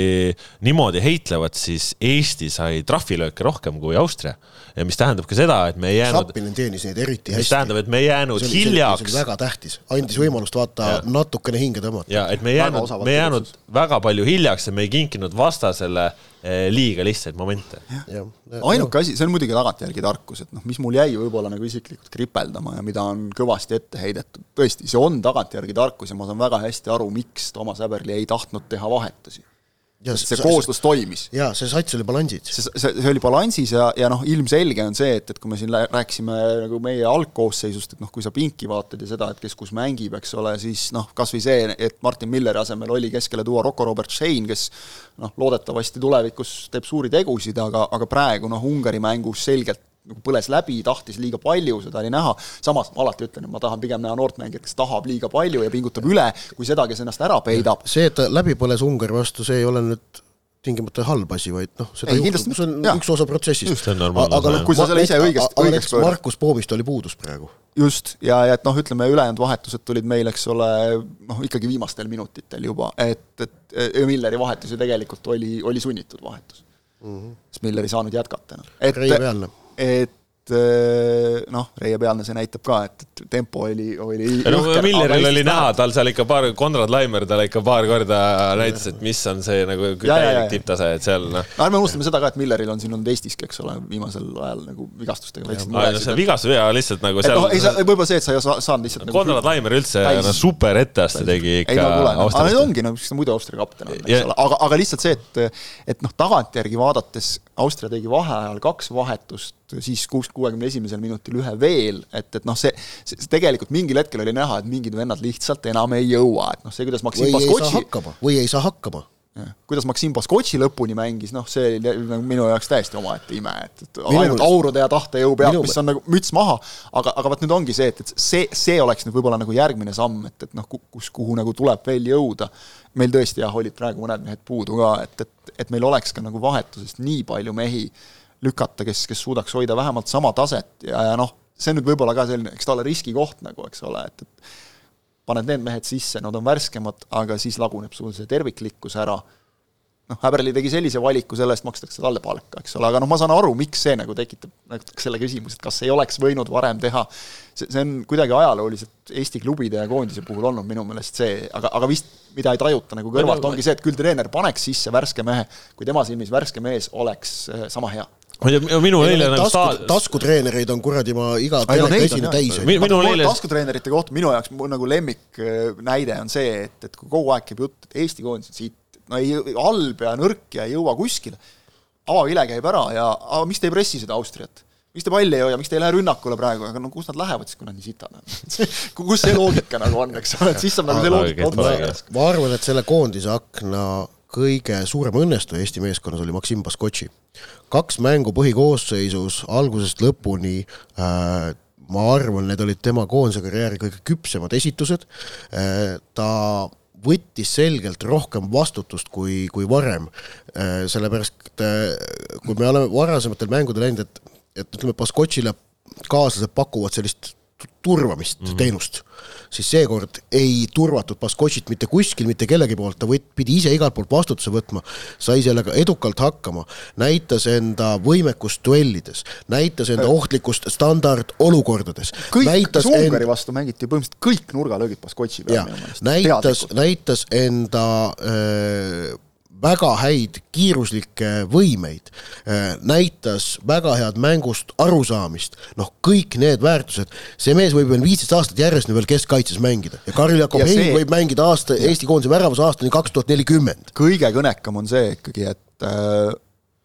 niimoodi heitlevad, siis Eesti sai trahvilööke rohkem kui Austria. Ja mis tähendab ka seda, et me ei jäänud. Zappinen teenis neid eriti hästi. mis tähendab, et me ei jäänud see oli, hiljaks. see oli väga tähtis, andis võimalust vaata ja. natukene hinge tõmmata. ja et me ei jäänud, me ei jäänud väga palju hiljaks ja me ei kinkinud vastasele liiga lihtsaid momente. ainuke asi, see on muidugi tagantjärgi tarkus, et noh, mis mul jäi võib-olla nagu isiklikult kripeldama ja mida on kõvasti ette heidetud, tõesti, see on tagantjärgi tarkus ja ma saan väga hästi aru, miks Toomas Häberli ei tahtnud teha vahetusi Ja see, see kooslus toimis. jaa, see sats oli balansis. see, see, see oli balansis ja, ja noh, ilmselge on see, et, et kui me siin rääkisime nagu meie algkoosseisust, et noh, kui sa pinki vaatad ja seda, et kes kus mängib, eks ole, siis noh, kas või see, et Martin Milleri asemel oli keskele tuua Rocco Robert Shane, kes noh, loodetavasti tulevikus teeb suuri tegusid, aga, aga praegu noh, Ungari mängus selgelt nagu põles läbi, tahtis liiga palju, seda oli näha, samas ma alati ütlen, et ma tahan pigem näha noort mängijat, kes tahab liiga palju ja pingutab üle, kui seda, kes ennast ära peidab. see, et ta läbi põles Ungari vastu, see ei ole nüüd tingimata halb asi, vaid noh, seda Ei, juhtub, see on jaa. üks osa protsessist. See on normaalne, aga noh, jah. Kui sa selle ise õigesti- õigeks pöörad. Markus Poomist oli puudus praegu. just, ja, ja et noh, ütleme ülejäänud vahetused tulid meil, eks ole, noh ikkagi viimastel minutitel juba, et, et ja Milleri vahetus ju tegelikult oli, oli sunnitud vahetus mm. -hmm. sest Miller ei saanud jätkata enam. et Reie pealne. Et eh, noh, Reie pealne see näitab ka, et, tempo oli, oli no Milleril oli näha tal seal ikka paar, Konrad Laimer talle ikka paar korda näitas, et mis on see nagu täielik tipptase, et seal noh. no ärme unustame seda ka, et Milleril on siin olnud Eestiski, eks ole, viimasel ajal nagu vigastustega aa, no see vigastus ja lihtsalt nagu et noh, ei seal. võib-olla see, et sa ei saa- saanud lihtsalt nagu Konrad Laimer üldse no, super etteaste tegi ei ikka no kuule, aga need. ongi nagu, muidu Austria kapten on, eks ole, aga, aga lihtsalt see, et et noh, tagantjärgi vaadates Austria tegi vaheajal kaks vahetust, siis kuus, kuuekümne esimesel minutil ühe veel, et, et noh, see, see, tegelikult mingil hetkel oli näha, et mingid vennad lihtsalt enam ei jõua, et noh, see, kuidas Maksim Baskotši või ei saa hakkama kuidas Maksim Baskotši lõpuni mängis, noh, see oli nagu minu jaoks täiesti omaette ime, et, et Minu ainult aurude ja tahtejõu minu mis on nagu müts maha, aga, aga vot nüüd ongi see, et, et see, see oleks nüüd võib-olla nagu järgmine samm, et, et noh, kus, kuhu nagu tuleb veel jõuda. meil tõesti jah, olid praegu mõned mehed puudu ka, et, et, et meil oleks ka nagu vahetusest nii palju mehi lükata, kes, kes suudaks hoida vähemalt sama taset ja, ja noh, see on nüüd võib-olla ka selline, eks ta ole riskikoht nagu, eks ole, et, et paned need mehed sisse, nad on värskemad, aga siis laguneb sul see terviklikkus ära. Noh, Häberli tegi sellise valiku, selle eest makstakse talle palka, eks ole, aga noh, ma saan aru, miks see nagu tekitab nagu selle küsimuse, et kas ei oleks võinud varem teha, see, see on kuidagi ajalooliselt Eesti klubide ja koondise puhul olnud minu meelest see, aga, aga vist mida ei tajuta nagu kõrvalt, ongi see, et küll treener paneks sisse värske mehe, kui tema silmis värske mees oleks äh, sama hea minul eile nagu tasku, taskutreenereid on kuradi ma iga telekaesine jah. täis. Mi- minul eile- taskutreenerite kohta minu jaoks mu nagu lemmik äh, näide on see, et, et kui kogu aeg käib jutt, et Eesti koondis on siit, no ei, halb ja nõrk ja ei jõua kuskile, avavile käib ära ja aga miks te ei pressi seda Austriat? miks te palli ei hoia, miks te ei lähe rünnakule praegu, aga no kus nad lähevad siis, kui nad nii sitad on? kus see loogika nagu on, eks ole, et siis saab nagu see loogika otsa. ma arvan, et selle koondise akna kõige suurem õnnestuja Eesti meeskonnas oli Maksim Baskotši. kaks mängu põhikoosseisus algusest lõpuni äh, ma arvan, need olid tema koondise karjääri kõige küpsemad esitused äh,, ta võttis selgelt rohkem vastutust kui, kui varem, sellepärast et äh, kui me oleme varasematel mängudel näinud, et, et ütleme, Baskotšile kaaslased pakuvad sellist turvamist mm, -hmm. teenust, siis seekord ei turvatud Baskotšit mitte kuskil, mitte kellegi poolt, ta võt-, pidi ise igalt poolt vastutuse võtma, sai sellega edukalt hakkama, näitas enda võimekust duellides, näitas enda ohtlikkust standardolukordades, kõik, näitas kas Ungari vastu mängiti põhimõtteliselt kõik nurgalöögid Baskotši peal ja näitas, näitas enda öö, väga häid kiiruslikke võimeid, näitas väga head mängust arusaamist, noh, kõik need väärtused, see mees võib veel viisteist aastat järjest veel keskkaitses mängida. Ja Karl Jakob Ja Hein see- võib mängida aasta, Eesti koondise väravas aastani kaks tuhat nelikümmend. kõige kõnekam on see ikkagi, et äh,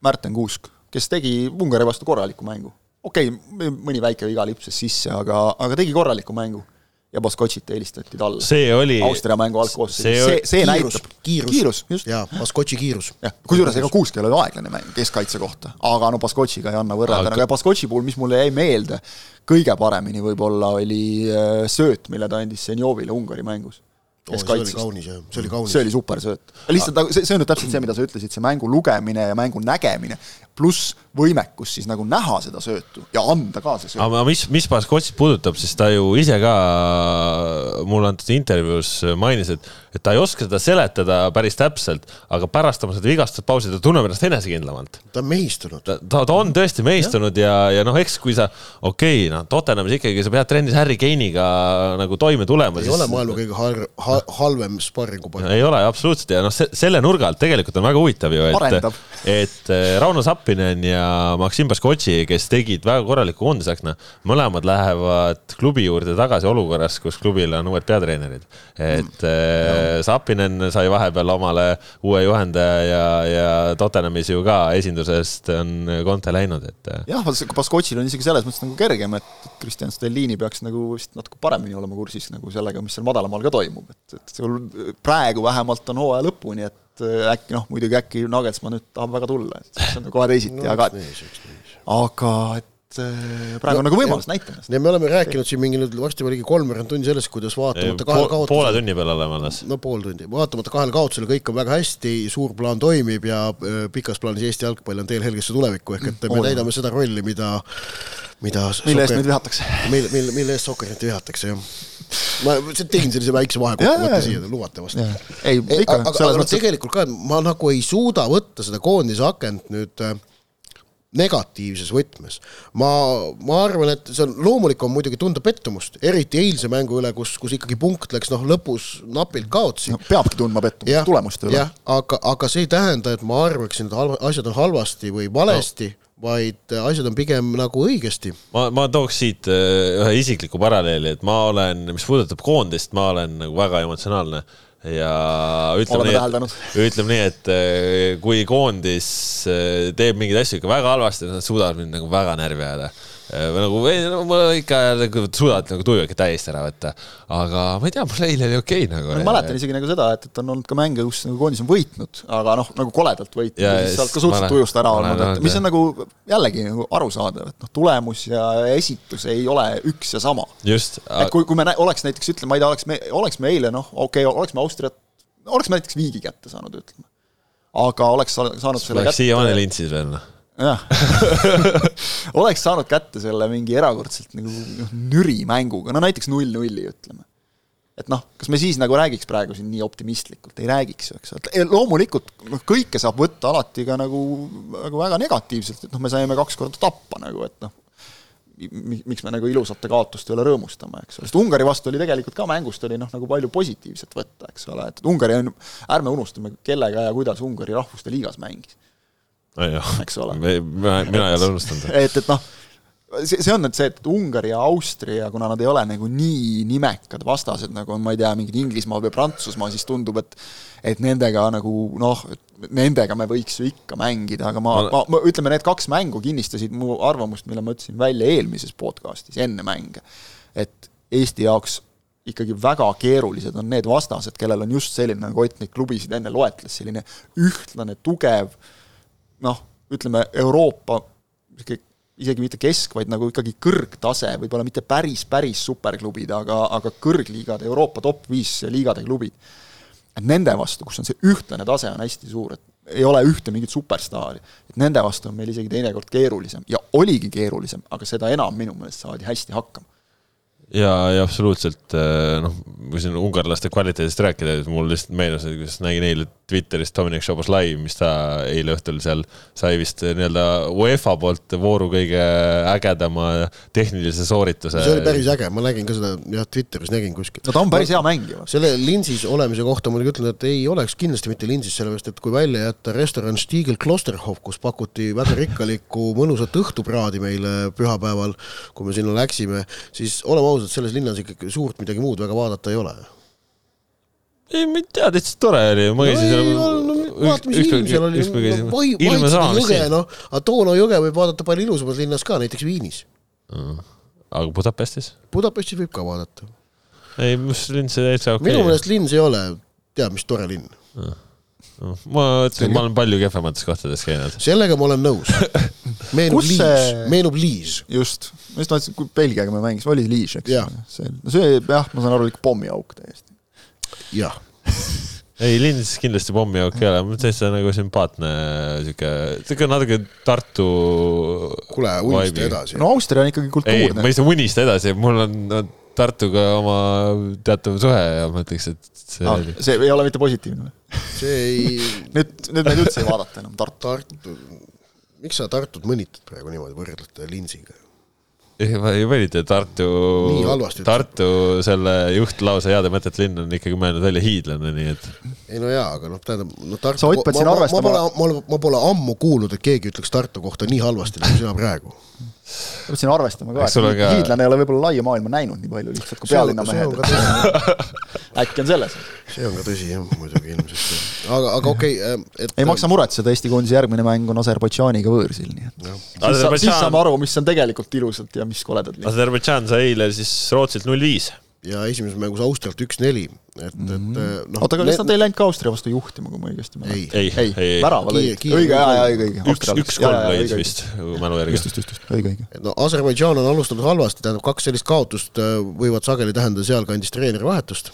Märten Kuusk, kes tegi Ungari vastu korraliku mängu, okei okay,, mõni väike viga lipsas sisse, aga, aga tegi korraliku mängu ja Baskotšit eelistati talle. see oli Austria mängu algkoosseisus, see see, see, kiirus, näitab, kiirus, kiirus, just. jaa, Baskotši kiirus. jah, kusjuures ega Kuusk ei ole aeglane mäng keskkaitse kohta, aga no Baskotšiga ei anna võrrelda Aga- Baskotši puhul, mis mulle jäi meelde, kõige paremini võib-olla oli äh, sööt, mille ta andis Senjovile Ungari mängus. Oh, see oli kaunis jah, see oli kaunis. see oli supersööt. lihtsalt nagu see, see on nüüd täpselt see, mida sa ütlesid, see mängu lugemine ja mängu nägemine, pluss võimekus siis nagu näha seda söötu ja anda ka see sööt. aga mis, mis Baskotšit puudutab, siis ta ju ise ka mulle antud intervjuus mainis, et, et ta ei oska seda seletada päris täpselt, aga pärast oma seda vigastuspausi ta tunneb ennast enesekindlamalt. ta on mehistunud. ta, ta, ta on tõesti mehistunud ja, ja, ja noh, eks kui sa, okei okay,, noh, Tottenhamis ikkagi sa pead trennis Harry Kane'iga nagu toime tulema. ei ole maailma kõige har- ha,, halvem sparringupartner. ei ole absoluutselt ja noh, selle nurga alt tegelikult on väga huvitav ju, et, et eh, Rauno Sappinen ja Maksim Baskotši, kes tegid väga korraliku koondisakna, mõlemad lähevad klubi juurde tagasi olukorras, kus klubil on uued peatreenerid. et mm. Sappinen sai vahepeal omale uue juhendaja ja, ja Tottenhamis ju ka esindusest on Conte läinud, et. jah, Baskotšil on isegi selles mõttes nagu kergem, et Kristjan Stellini peaks nagu vist natuke paremini olema kursis nagu sellega, mis seal madalamal ka toimub, et, et sul praegu vähemalt on hooaja lõpu, nii et äh, äkki noh, muidugi äkki Nagelsmann nüüd tahab väga tulla, et siis on kohe teisiti no,, aga aga et äh, praegu on nagu võimalus, näita ennast. ja me oleme rääkinud siin mingi nüüd varsti juba ligi kolmveerand tundi sellest, kuidas vaatamata kahele poole kaotusele tunni peal oleme alles. no pool tundi, vaatamata kahele kaotusele kõik on väga hästi, suur plaan toimib ja öö, pikas plaanis Eesti jalgpall on teel helgesse tulevikku, ehk et me On. täidame seda rolli, mida, mida mille eest meid vihatakse. mille, mille, mille eest Sokkerneti vihatakse, jah. ma lihtsalt tegin sellise väikse vahekokkuvõtte siia, lubate vast? ei, ikka aga, selles aga mõttes, et tegelikult ka, ma nagu ei suuda võtta seda koondise akent nüüd äh, negatiivses võtmes. ma, ma arvan, et see on, loomulik on muidugi tunda pettumust, eriti eilse mängu üle, kus, kus ikkagi punkt läks noh, lõpus napilt kaotsi no, peabki tundma pettumust tulemuste üle. aga, aga see ei tähenda, et ma arvaksin, et halva, asjad on halvasti või valesti no., vaid asjad on pigem nagu õigesti. ma, ma tooks siit äh, ühe isikliku paralleeli, et ma olen, mis puudutab koondist, ma olen nagu väga emotsionaalne ja ütleme Oleme nii, ütleme nii, et äh, kui koondis äh, teeb mingeid asju ikka väga halvasti, nad suudavad mind nagu väga närvi ajada. Või nagu, no ma ikka nagu suudavad nagu tuju ikka täiesti ära võtta, aga ma ei tea, mul eile oli okei nagu. ma mäletan isegi nagu seda, et, et on olnud ka mänge, kus nagu koondis on võitnud, aga noh, nagu koledalt võitnud Ja ja siis siis sealt ka suhteliselt tujust ära olnud, et mis on nagu jällegi nagu arusaadav, et noh, tulemus ja esitus ei ole üks ja sama. just, et kui, kui me oleks näiteks ütleme, ma ei tea, oleks me, oleks me eile noh, okei okay,, oleks me Austriat, oleks me näiteks viigi kätte saanud, ütleme. aga oleks sa- saanud selle oleks siiamaani lintsis veel noh. Jah, oleks saanud kätte selle mingi erakordselt nagu noh, nüri mänguga, no näiteks null-nulli ütleme. et noh, kas me siis nagu räägiks praegu siin nii optimistlikult, ei räägiks ju, eks ole, et loomulikult noh, kõike saab võtta alati ka nagu, nagu väga negatiivselt, et noh, me saime kaks korda tappa nagu, et noh, mi- miks me nagu ilusate kaotuste üle rõõmustame, eks ole, sest Ungari vastu oli tegelikult ka mängust oli noh, nagu palju positiivset võtta, eks ole, et Ungari on, ärme unustame, kellega ja kuidas Ungari rahvuste liigas mängis. Eks ole. mina, mina ei ole unustanud. et, et noh, see, see on nüüd see, et Ungari ja Austria, kuna nad ei ole nagu nii nimekad vastased, nagu on, ma ei tea, mingid Inglismaa või Prantsusmaa, siis tundub, et et nendega nagu noh, nendega me võiks ju ikka mängida, aga ma, Ma- ma, ütleme, need kaks mängu kinnistasid mu arvamust, mille ma ütlesin välja eelmises podcastis enne mänge. et Eesti jaoks ikkagi väga keerulised on need vastased, kellel on just selline, nagu Ott neid klubisid enne loetles, selline ühtlane, tugev noh, ütleme Euroopa isegi mitte kesk, vaid nagu ikkagi kõrgtase, võib-olla mitte päris, päris superklubid, aga, aga kõrgliigade, Euroopa top viis liigade klubid. et nende vastu, kus on see ühtlane tase on hästi suur, et ei ole ühte mingit superstaari, et nende vastu on meil isegi teinekord keerulisem ja oligi keerulisem, aga seda enam minu meelest saadi hästi hakkama. ja, ja absoluutselt äh, noh, kui siin ungarlaste kvaliteedist rääkida, siis mul lihtsalt meenus, et kuidas nägin eile Twitteris Dominic Šoboslai, mis ta eile õhtul seal sai vist nii-öelda UEFA poolt vooru kõige ägedama tehnilise soorituse. see oli päris äge, ma nägin ka seda jah, Twitteris nägin kuskil. no ta on päris hea mängija. selle linsis olemise kohta muidugi ütlen, et ei oleks kindlasti mitte linsis, sellepärast et kui välja jätta restoran Stiegel Klosterhof, kus pakuti väga rikkalikku mõnusat õhtupraadi meile pühapäeval, kui me sinna läksime, siis oleme ausad, selles linnas ikkagi suurt midagi muud väga vaadata ei ole. ei, ma ei tea, täitsa tore oli, ma käisin seal. vaata, mis ilm seal oli, vai- ilm on Vaitseda sama, mis jõge, noh, Atono jõge võib vaadata palju ilusamas linnas ka, näiteks Viinis. aga Budapestis? Budapestis võib ka vaadata. ei, mis linn see täitsa okei minu. meelest linn see ei ole, tead, mis tore linn. Ma ütlen, ma olen palju kehvemates kohtades käinud. sellega ma olen nõus. meenub Liis see-, meenub Liis. just, ma just mõtlesin, kui Belgiaga me mängisime, oli Liis, eks see, no see jah, ma saan aru, ikka pommiauk täiesti. jah, ei, linnas kindlasti pommiauk ei ole, täitsa nagu sümpaatne sihuke, sihuke natuke Tartu. kuule, unista edasi. no Austria on ikkagi ei, kultuurne ma ei saa unista edasi, mul on no, Tartuga oma teatav suhe ja ma ütleks, et see ah, oli. see ei ole mitte positiivne või? see ei, nüüd, nüüd meid üldse ei vaadata enam Tartu. Tartu, miks sa Tartut mõnitad praegu niimoodi, võrdled Linsiga? ei, ma ei valita Tartu Tartu selle juht lausa heade mõtete linn on ikkagi mõelnud välja hiidlane, nii et ei no jaa, aga noh, tähendab, no Tartu Sa, pead siin ma, ma, arvestama- pole, ma, pole- ma pole ammu kuulnud, et keegi ütleks Tartu kohta nii halvasti nagu sina praegu. Pead siin arvestama ka, et ka- hiidlane ei ole võib-olla laia maailma näinud nii palju lihtsalt kui pealinna mehed äkki on selles. see on ka tõsi jah, muidugi ilmselt. aga, aga okei okay,, et ei maksa muretseda, Eesti koondise järgmine mäng on Aserbaidžaaniga võõrsil, nii et siis, sa, siis saame, aru, mis on tegelikult ilusad ja mis koledad. Aserbaidžaan sai eile siis Rootsilt null viis. ja esimeses mängus Austrialt üks-neli, et, et noh. oota, aga kas nad ei läinud ka Austria vastu juhtima, kui ma õigesti mäletan? ei, ei, ei, ei, värava lõid, õige, jaa, jaa, õige, õige. üks, üks-kolm lõid vist mälu järgi. just, just, just, õige, õige. no Aserbaidžaan on alustanud halvasti, tähendab kaks sellist kaotust äh, võivad sageli tähendada sealkandis treeneri vahetust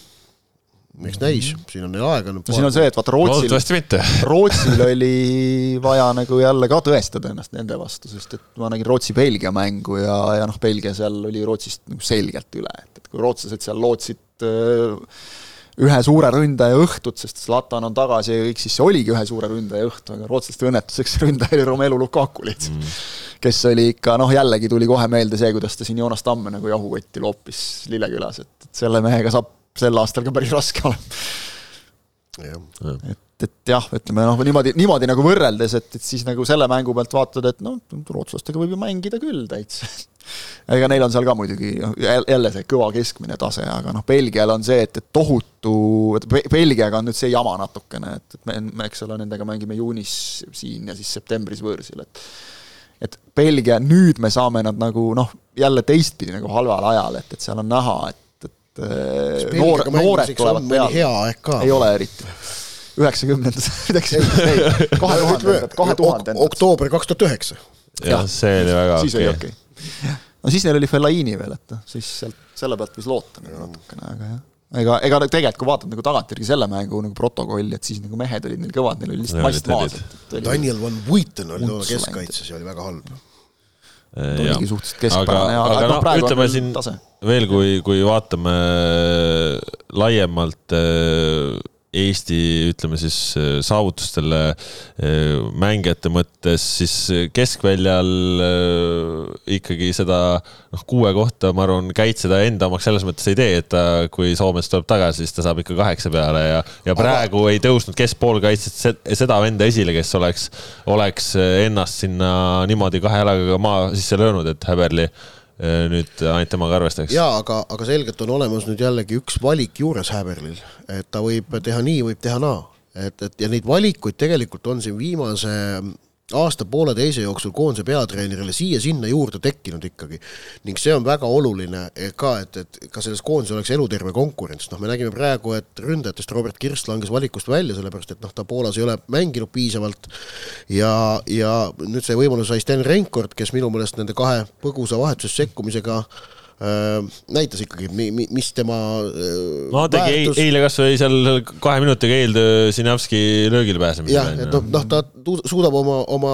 eks näis, siin on neil aega. no siin on see, et vaata Rootsil, Rootsil oli vaja nagu jälle ka tõestada ennast nende vastu, sest et ma nägin Rootsi-Belgia mängu ja, ja noh, Belgia seal oli Rootsist nagu selgelt üle, et, et kui rootslased seal lootsid äh, ühe suure ründaja õhtut, sest Zlatan on tagasi ja kõik, siis see oligi ühe suure ründaja õhtu, aga rootslaste õnnetuseks ründaja oli Romelu Lukaku lihtsalt mm.. kes oli ikka noh, jällegi tuli kohe meelde see, kuidas ta siin Joonas Tamme nagu jahukotti loopis Lillekülas, et, et selle mehega saab sel aastal ka päris raske olema. et, et jah, ütleme noh, niimoodi, niimoodi nagu võrreldes, et, et siis nagu selle mängu pealt vaatad, et noh, rootslastega võib ju mängida küll täitsa. ega neil on seal ka muidugi jälle see kõva keskmine tase, aga noh, Belgial on see, et, et tohutu, Belgiaga on nüüd see jama natukene, et, et me, me, eks ole, nendega mängime juunis siin ja siis septembris võõrsil, et et Belgia, nüüd me saame nad nagu noh, jälle teistpidi nagu halval ajal, et, et seal on näha, et et noor, noored tulevad peale. ei ole eriti. Üheksakümnendas, midagi sellist, ei, kahe tuhandendad, kahe tuhandendad. oktoober kaks tuhat üheksa. jah, see oli väga okei. siis oli okei okay.. no siis neil oli Fellaini veel, et noh, siis sealt, selle pealt võis loota nagu natukene, aga jah ega, ega tegelikult, kui vaatad nagu tagantjärgi selle mängu nagu protokolli, et siis nagu mehed olid neil kõvad, neil oli lihtsalt mast maas. Daniel Van Buiten oli toona keskkaitses ja oli väga halb. oligi suhteliselt keskpärane, aga, aga, noh, praegu ütleme siin tase veel, kui, kui vaatame laiemalt äh, Eesti, ütleme siis äh, saavutustele äh, mängijate mõttes, siis keskväljal ikkagi seda noh, kuue kohta, ma arvan, Käit seda enda omaks selles mõttes ei tee, et ta, kui Soomest tuleb tagasi, siis ta saab ikka kaheksa peale ja, ja praegu Aga... ei tõusnud keskpoolkaitset seda venda esile, kes oleks, oleks ennast sinna niimoodi kahe jalaga maa sisse löönud, et Häberli Äh, nüüd ainult temaga arvestaks. jaa, aga, aga selgelt on olemas nüüd jällegi üks valik juures Häberlil, et ta võib teha nii, võib teha naa. et, et ja neid valikuid tegelikult on siin viimase aasta-pooleteise jooksul koondise peatreenerile siia-sinna juurde tekkinud ikkagi. ning see on väga oluline ka, et, et ka selles koondises oleks eluterve konkurents, noh, me nägime praegu, et ründajatest Robert Kirst langes valikust välja, sellepärast et noh, ta Poolas ei ole mänginud piisavalt ja, ja nüüd sai võimaluse sai Sten Reinkord, kes minu meelest nende kahe põgusa vahetuses sekkumisega Äh, näitas ikkagi, mis tema äh, no tegi väärtus... eile kasvõi seal kahe minutiga eeltöö Sinjavski löögile pääsemisele. jah, et noh, noh, ta suudab oma, oma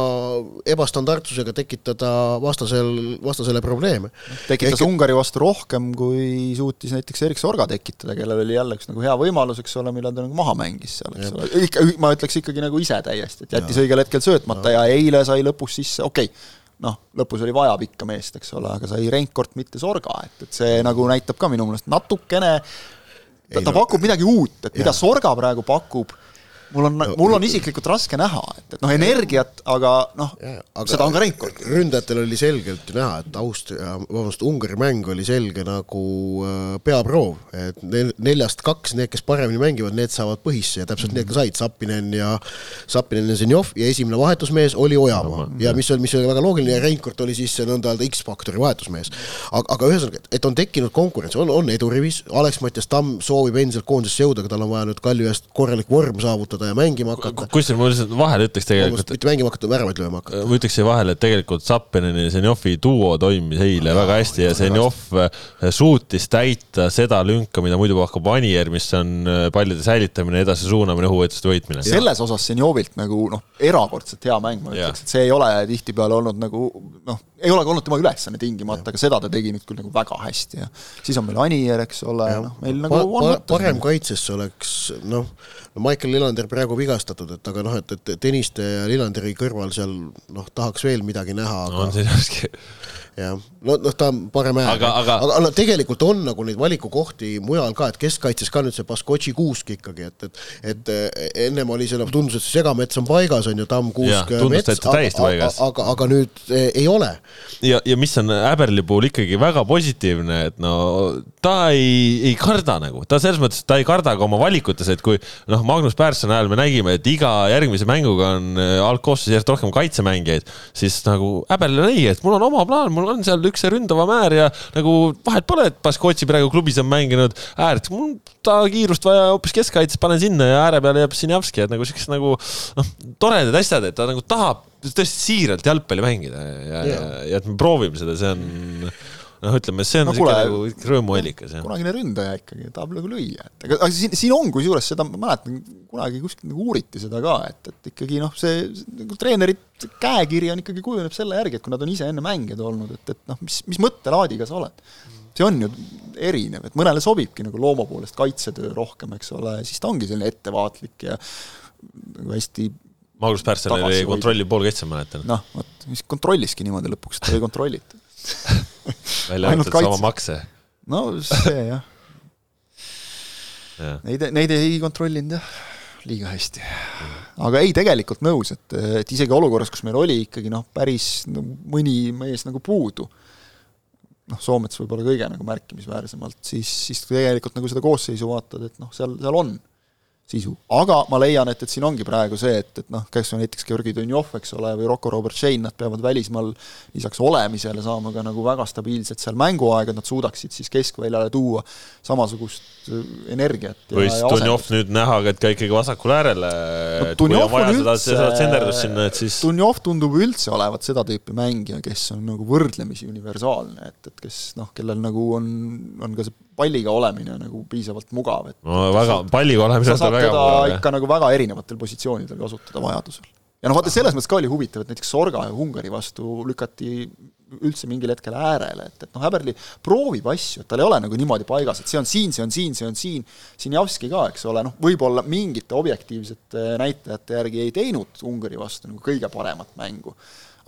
ebastandardsusega tekitada vastasel, vastasele probleeme. tekitas Ehk... Ungari vastu rohkem, kui suutis näiteks Erik Sorga tekitada, kellel oli jälle üks nagu hea võimalus, eks ole, millal ta nagu maha mängis seal, eks ole, ikka, ma ütleks ikkagi nagu ise täiesti, et jättis ja. õigel hetkel söötmata ja. ja eile sai lõpus sisse, okei okay, noh, lõpus oli vaja pikka meest, eks ole, aga sai Reinkord, mitte Sorga, et, et see nagu näitab ka minu meelest natukene ta, ta pakub midagi uut, et mida Sorga praegu pakub mul on, mul on isiklikult raske näha, et, et noh, energiat, aga noh, seda on ka Reinkord. ründajatel oli selgelt ju näha, et Austria, vabandust, Ungari mäng oli selge nagu äh, peaproov, et neljast kaks, need, kes paremini mängivad, need saavad põhisse ja täpselt mm -hmm. need ka said, Zappinen ja, Zappinen ja Zenjov ja esimene vahetusmees oli Ojamaa no, ja mis oli, mis oli väga loogiline ja Reinkord oli siis nõnda öelda X-faktori vahetusmees. aga, aga ühesõnaga, et on tekkinud konkurents, on, on edurivis, Alex Mattias Tamm soovib endiselt koondisesse jõuda, aga tal on vaja nüüd Kalju eest korralik vorm saavutada mängida ja mängima hakata. kusjuures ma lihtsalt vahele ütleks tegelikult. mitte mängima hakata, väravaid lööma hakata. ma ütleks siia vahele, et tegelikult Zappineni ja Zenjovi duo toimis eile väga hästi ja Zenjov äh, suutis täita seda lünka, mida muidu pakub Anier, mis on äh, pallide säilitamine, edasi suunamine, õhuvõitluste võitmine. selles osas Zenjovilt nagu noh, erakordselt hea mäng, ma ütleks, et see ei ole tihtipeale olnud nagu noh, ei ole ka olnud tema ülesanne tingimata, aga seda ta tegi nüüd küll nagu väga hästi ja siis on meil Anier, eks ole, noh, meil nagu pa, on pa, parem kaitsesse oleks noh, no Michael Lillander praegu vigastatud, et aga noh, et, et Tõniste ja Lillanderi kõrval seal noh, tahaks veel midagi näha, aga on see raske jah, no noh, ta on parem hääl, aga, aga, aga, aga tegelikult on nagu neid valikukohti mujal ka, et keskkaitses ka nüüd see Baskotši Kuusk ikkagi, et, et et ennem oli see, noh, tundus, et see segamets on paigas, on ju, Tamm, Kuusk, Mets, aga, aga, aga, aga nüüd eh, ei ole. ja, ja mis on Äberli puhul ikkagi väga positiivne, et no ta ei, ei karda nagu, ta selles mõttes, ta ei karda ka oma valikutes, et kui noh, Magnus Persson najal me nägime, et iga järgmise mänguga on algkoosseisus järjest rohkem kaitsemängijaid, siis nagu häbel oli, et mul on oma plaan, mul on seal üks see ründava määr ja nagu vahet pole, et Baskotši praegu klubis on mänginud äärt, mul ta kiirust vaja hoopis keskkaitses, panen sinna ja ääre peale jääb Sinjavski, et nagu siuksed nagu noh, toredad asjad, et ta nagu tahab tõesti siiralt jalgpalli mängida ja, ja, ja, ja et me proovime seda, see on noh, ütleme, see on no, kuule, nagu rõõmuallikas. kunagine ründaja ikkagi, tahab nagu lüüa, et aga, aga siin, siin on kusjuures seda, ma mäletan, kunagi kuskil nagu uuriti seda ka, et, et ikkagi noh, see nagu treenerit käekiri on ikkagi kujuneb selle järgi, et kui nad on ise enne mängijad olnud, et, et noh, mis, mis mõttelaadiga sa oled. see on ju erinev, et mõnele sobibki nagu looma poolest kaitsetöö rohkem, eks ole, siis ta ongi selline ettevaatlik ja nagu hästi Magnus Pärssel oli kontrolli pool kaitse, ma mäletan. noh, vot, mis kontrolliski niimoodi lõpuks, ta ei kontrollitud välja arvatud sama makse. no see jah ja.. Neid, neid ei kontrollinud jah, liiga hästi. aga ei, tegelikult nõus, et, et isegi olukorras, kus meil oli ikkagi noh, päris no, mõni mees nagu puudu, noh, Soomets võib-olla kõige nagu märkimisväärsemalt, siis, siis tegelikult nagu seda koosseisu vaatad, et noh, seal, seal on sisu. aga ma leian, et, et siin ongi praegu see, et, et noh, kes on näiteks Georgi Dunjov, eks ole, või Rocco Robert Shane, nad peavad välismaal lisaks olemisele saama ka nagu väga stabiilset seal mänguaega, et nad suudaksid siis keskväljale tuua samasugust äh, energiat. või siis Dunjov nüüd näha, et ka ikkagi vasakule äärele no,, et kui on vaja seda, seda tsenderdust sinna, et siis Dunjov tundub üldse olevat seda tüüpi mängija, kes on nagu võrdlemisi universaalne, et, et kes noh, kellel nagu on, on ka see palliga olemine nagu piisavalt mugav, et no väga, palliga olemine on ta väga mugav. ikka nagu väga erinevatel positsioonidel kasutada vajadusel. ja noh, vaata selles mõttes ka oli huvitav, et näiteks Sorga ja Ungari vastu lükati üldse mingil hetkel äärele, et, et noh, Häberli proovib asju, et tal ei ole nagu niimoodi paigas, et see on siin, see on siin, see on siin, Sinjavski ka, eks ole, noh, võib-olla mingite objektiivsete näitajate järgi ei teinud Ungari vastu nagu kõige paremat mängu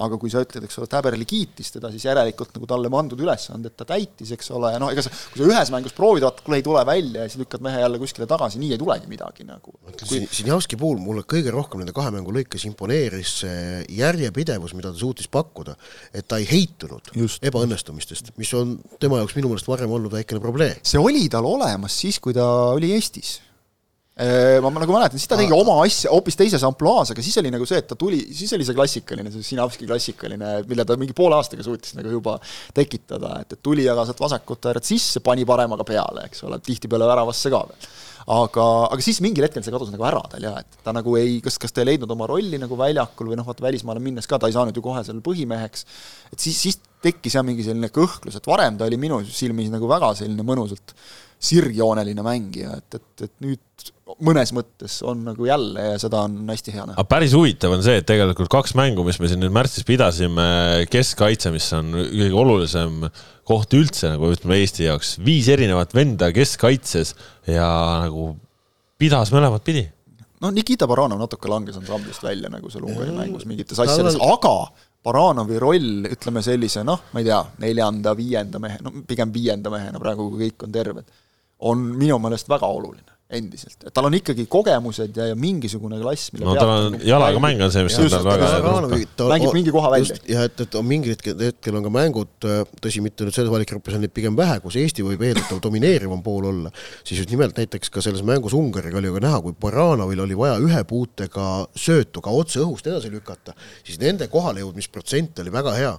aga kui sa ütled, eks ole, et Häberli kiitis teda, siis järelikult nagu talle pandud ülesanded ta täitis, eks ole, ja noh, ega sa, kui sa ühes mängus proovid, vaata, kuule ei tule välja ja siis lükkad mehe jälle kuskile tagasi, nii ei tulegi midagi nagu. kui... Sinjavski puhul mulle kõige rohkem nende kahe mängu lõikes imponeeris see järjepidevus, mida ta suutis pakkuda, et ta ei heitunud Just. ebaõnnestumistest, mis on tema jaoks minu meelest varem olnud väikene probleem. see oli tal olemas siis, kui ta oli Eestis ma, ma nagu mäletan, siis ta tegi oma asja hoopis teises ampluaas, aga siis oli nagu see, et ta tuli, siis oli see klassikaline, see Sinavski klassikaline, mille ta mingi poole aastaga suutis nagu juba tekitada, et, et tuli aga sealt vasakut ääret sisse, pani paremaga peale, eks ole, tihtipeale väravasse ka veel. aga, aga siis mingil hetkel see kadus nagu ära tal jah, et ta nagu ei, kas, kas ta ei leidnud oma rolli nagu väljakul või noh, vaata välismaale minnes ka ta ei saanud ju kohe seal põhimeheks, et siis, siis tekkis jah mingi selline kõhklus, et varem ta oli minu silmis nagu väga selline mõnusalt sirgjooneline mängija, et, et, et nüüd mõnes mõttes on nagu jälle ja seda on hästi hea näha. aga päris huvitav on see, et tegelikult kaks mängu, mis me siin nüüd märtsis pidasime, keskkaitse, mis on kõige olulisem koht üldse nagu ütleme Eesti jaoks, viis erinevat venda keskkaitses ja nagu pidas mõlemat pidi. No Nikita Baranov natuke langes ansamblist välja nagu seal Ungari mängus mingites asjades, aga Baranovi roll, ütleme sellise noh, ma ei tea, neljanda-viienda mehe, no pigem viienda mehena praegu, kui kõik on terved, on minu meelest väga oluline endiselt, et tal on ikkagi kogemused ja, ja mingisugune klass, mille no tal on nagu jalaga mäng on see, mis on tal väga hea. mängib mingi koha välja. ja et, et on mingil hetkel, hetkel on ka mängud, tõsi, mitte nüüd selles valikgrupis on neid pigem vähe, kus Eesti võib eeldatav domineerivam pool olla, siis just nimelt näiteks ka selles mängus Ungariga oli ju näha, kui Baranovil oli vaja ühe puutega söötu ka otse õhust edasi lükata, siis nende kohalejõudmisprotsent oli väga hea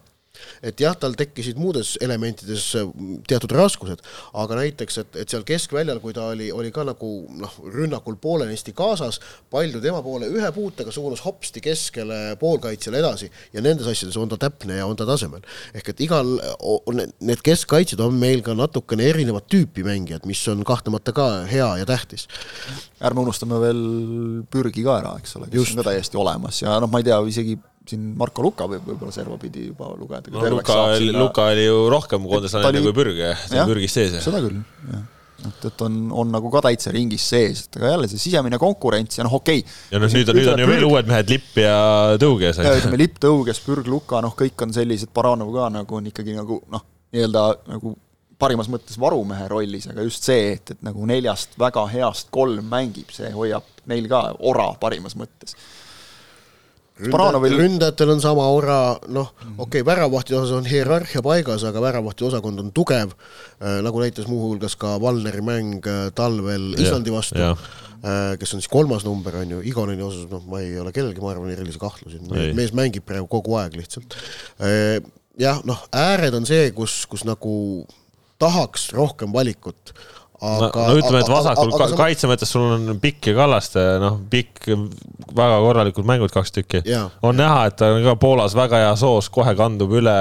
et jah, tal tekkisid muudes elementides äh, teatud raskused, aga näiteks, et, et seal keskväljal, kui ta oli, oli ka nagu noh, rünnakul poolenisti kaasas, palju tema poole ühe puutega suunas hopsti keskele poolkaitsjale edasi ja nendes asjades on ta täpne ja on ta tasemel. ehk et igal, need keskkaitsjad on meil ka natukene erinevat tüüpi mängijad, mis on kahtlemata ka hea ja tähtis. ärme unustame veel Pürgi ka ära, eks ole, kes Just. on ka täiesti olemas ja noh, ma ei tea, isegi siin Marko Luka võib võib-olla servapidi juba lugeda. no Luka, Luka oli ju rohkem koondislane kui Pürge, ta on Pürgis sees. seda küll, jah et, et on, on nagu ka täitsa ringis sees, et aga jälle see sisemine konkurents ja noh, okei okay.. ja noh, nüüd on, nüüd on ju veel uued mehed, Lipp ja Tõuges. ütleme, Lipp, Tõuges, Pürg, Luka, noh, kõik on sellised, Baranov ka nagu on ikkagi nagu noh, nii-öelda nagu parimas mõttes varumehe rollis, aga just see, et, et nagu neljast väga heast kolm mängib, see hoiab neil ka ora parimas mõttes Baranovil ründajatel on sama aura, noh, okei okay,, väravahtide osas on hierarhia paigas, aga väravahtide osakond on tugev, nagu näitas muuhulgas ka Valneri mäng talvel Islandi vastu, kes on siis kolmas number, on ju, Igoneni osas, noh, ma ei ole kellelgi, ma arvan, erilisi kahtlusi, mees mängib praegu kogu aeg lihtsalt. jah, noh, ääred on see, kus, kus nagu tahaks rohkem valikut aga no, no ütleme, et vasakul aga, aga, kaitse mõttes sul on Pikk ja Kallaste, noh, Pikk, väga korralikud mängud, kaks tükki. on näha, et ta on ka Poolas väga hea soos, kohe kandub üle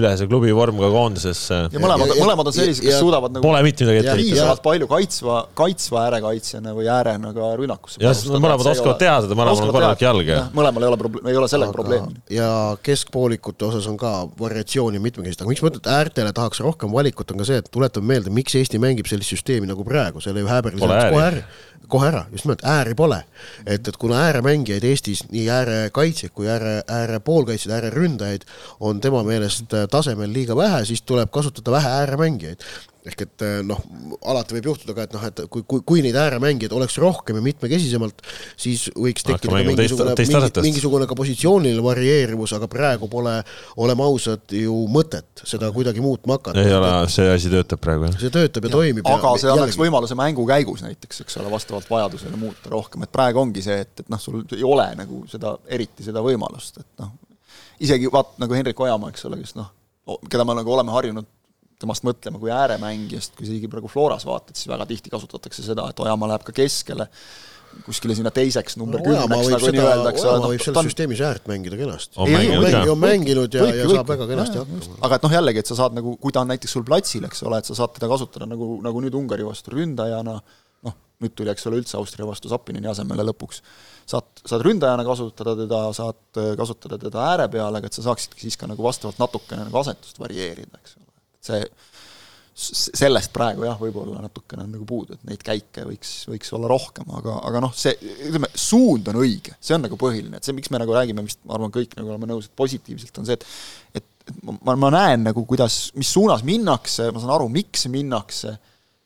üle see klubi vorm ka koondisesse. ja mõlemad, mõlemad on sellised, kes suudavad nagu pole mitte midagi ette heita. piisavalt palju kaitsva, kaitsva äärekaitsjana või äärena ka rünnakusse. jah, sest mõlemad oskavad teha seda, mõlemal on korralik jalg ja. mõlemal ei ole probleemi, ei ole sellega probleemi. ja keskpoolikute osas on ka variatsiooni mitmekesist, aga miks ma ütlen, et äärtele tahaks rohkem valikut, on ka see, et tuletame meelde, miks Eesti mängib sellist süsteemi nagu praegu, selle ju Häberli saatis kohe ära kohe ära, just nimelt ääri pole. et, et kuna ääremängijaid Eestis, nii äärekaitsjaid kui ääre, äärepoolkaitsjaid, ääreründajaid on tema meelest tasemel liiga vähe, siis tuleb kasutada vähe ääremängijaid ehk et eh, noh, alati võib juhtuda ka, et noh, et kui, kui, kui neid ääremängijaid oleks rohkem ja mitmekesisemalt, siis võiks tekkida ka mingisugune, mingi, mingisugune ka positsiooniline varieerivus, aga praegu pole, oleme ausad, ju mõtet seda kuidagi muutma hakata. ei ole, see asi töötab praegu, jah. see töötab ja, ja toimib. aga ja, see annaks võimaluse mängu käigus näiteks, eks ole, vastavalt vajadusele muuta rohkem, et praegu ongi see, et, et noh, sul ei ole nagu seda, eriti seda võimalust, et noh, isegi vaat nagu Hendrik Ojamaa, eks ole, kes noh, keda me nagu oleme harjunud temast mõtlema kui ääremängijast, kui sa isegi praegu Floras vaatad, siis väga tihti kasutatakse seda, et Ojamaa läheb ka keskele, kuskile sinna teiseks number no, kümneks, nagu nii öeldakse. Ojamaa võib selles süsteemis äärt mängida kenasti. on mänginud, on mänginud ja, ja saab väga kenasti hakkama. aga et noh, jällegi, et sa saad nagu, kui ta on näiteks sul platsil, eks ole, et sa saad teda kasutada nagu, nagu nüüd Ungari vastu ründajana, noh, nüüd tuli, eks ole, üldse Austria vastu Zappinini asemele lõpuks, saad, saad ründajana kasutada teda, saad kasutada teda ääre peal, aga et sa saaksidki siis ka nagu vastavalt natukene nagu asetust varieerida, eks ole. See, sellest praegu jah, võib-olla natukene on nagu puudu, et neid käike võiks, võiks olla rohkem, aga, aga noh, see, ütleme, suund on õige, see on nagu põhiline, et see, miks me nagu räägime vist, ma arvan, kõik nagu oleme nõus, et positiivselt on see, et et, ma, ma näen nagu, kuidas, mis suunas minnakse, ma saan aru, miks minnakse,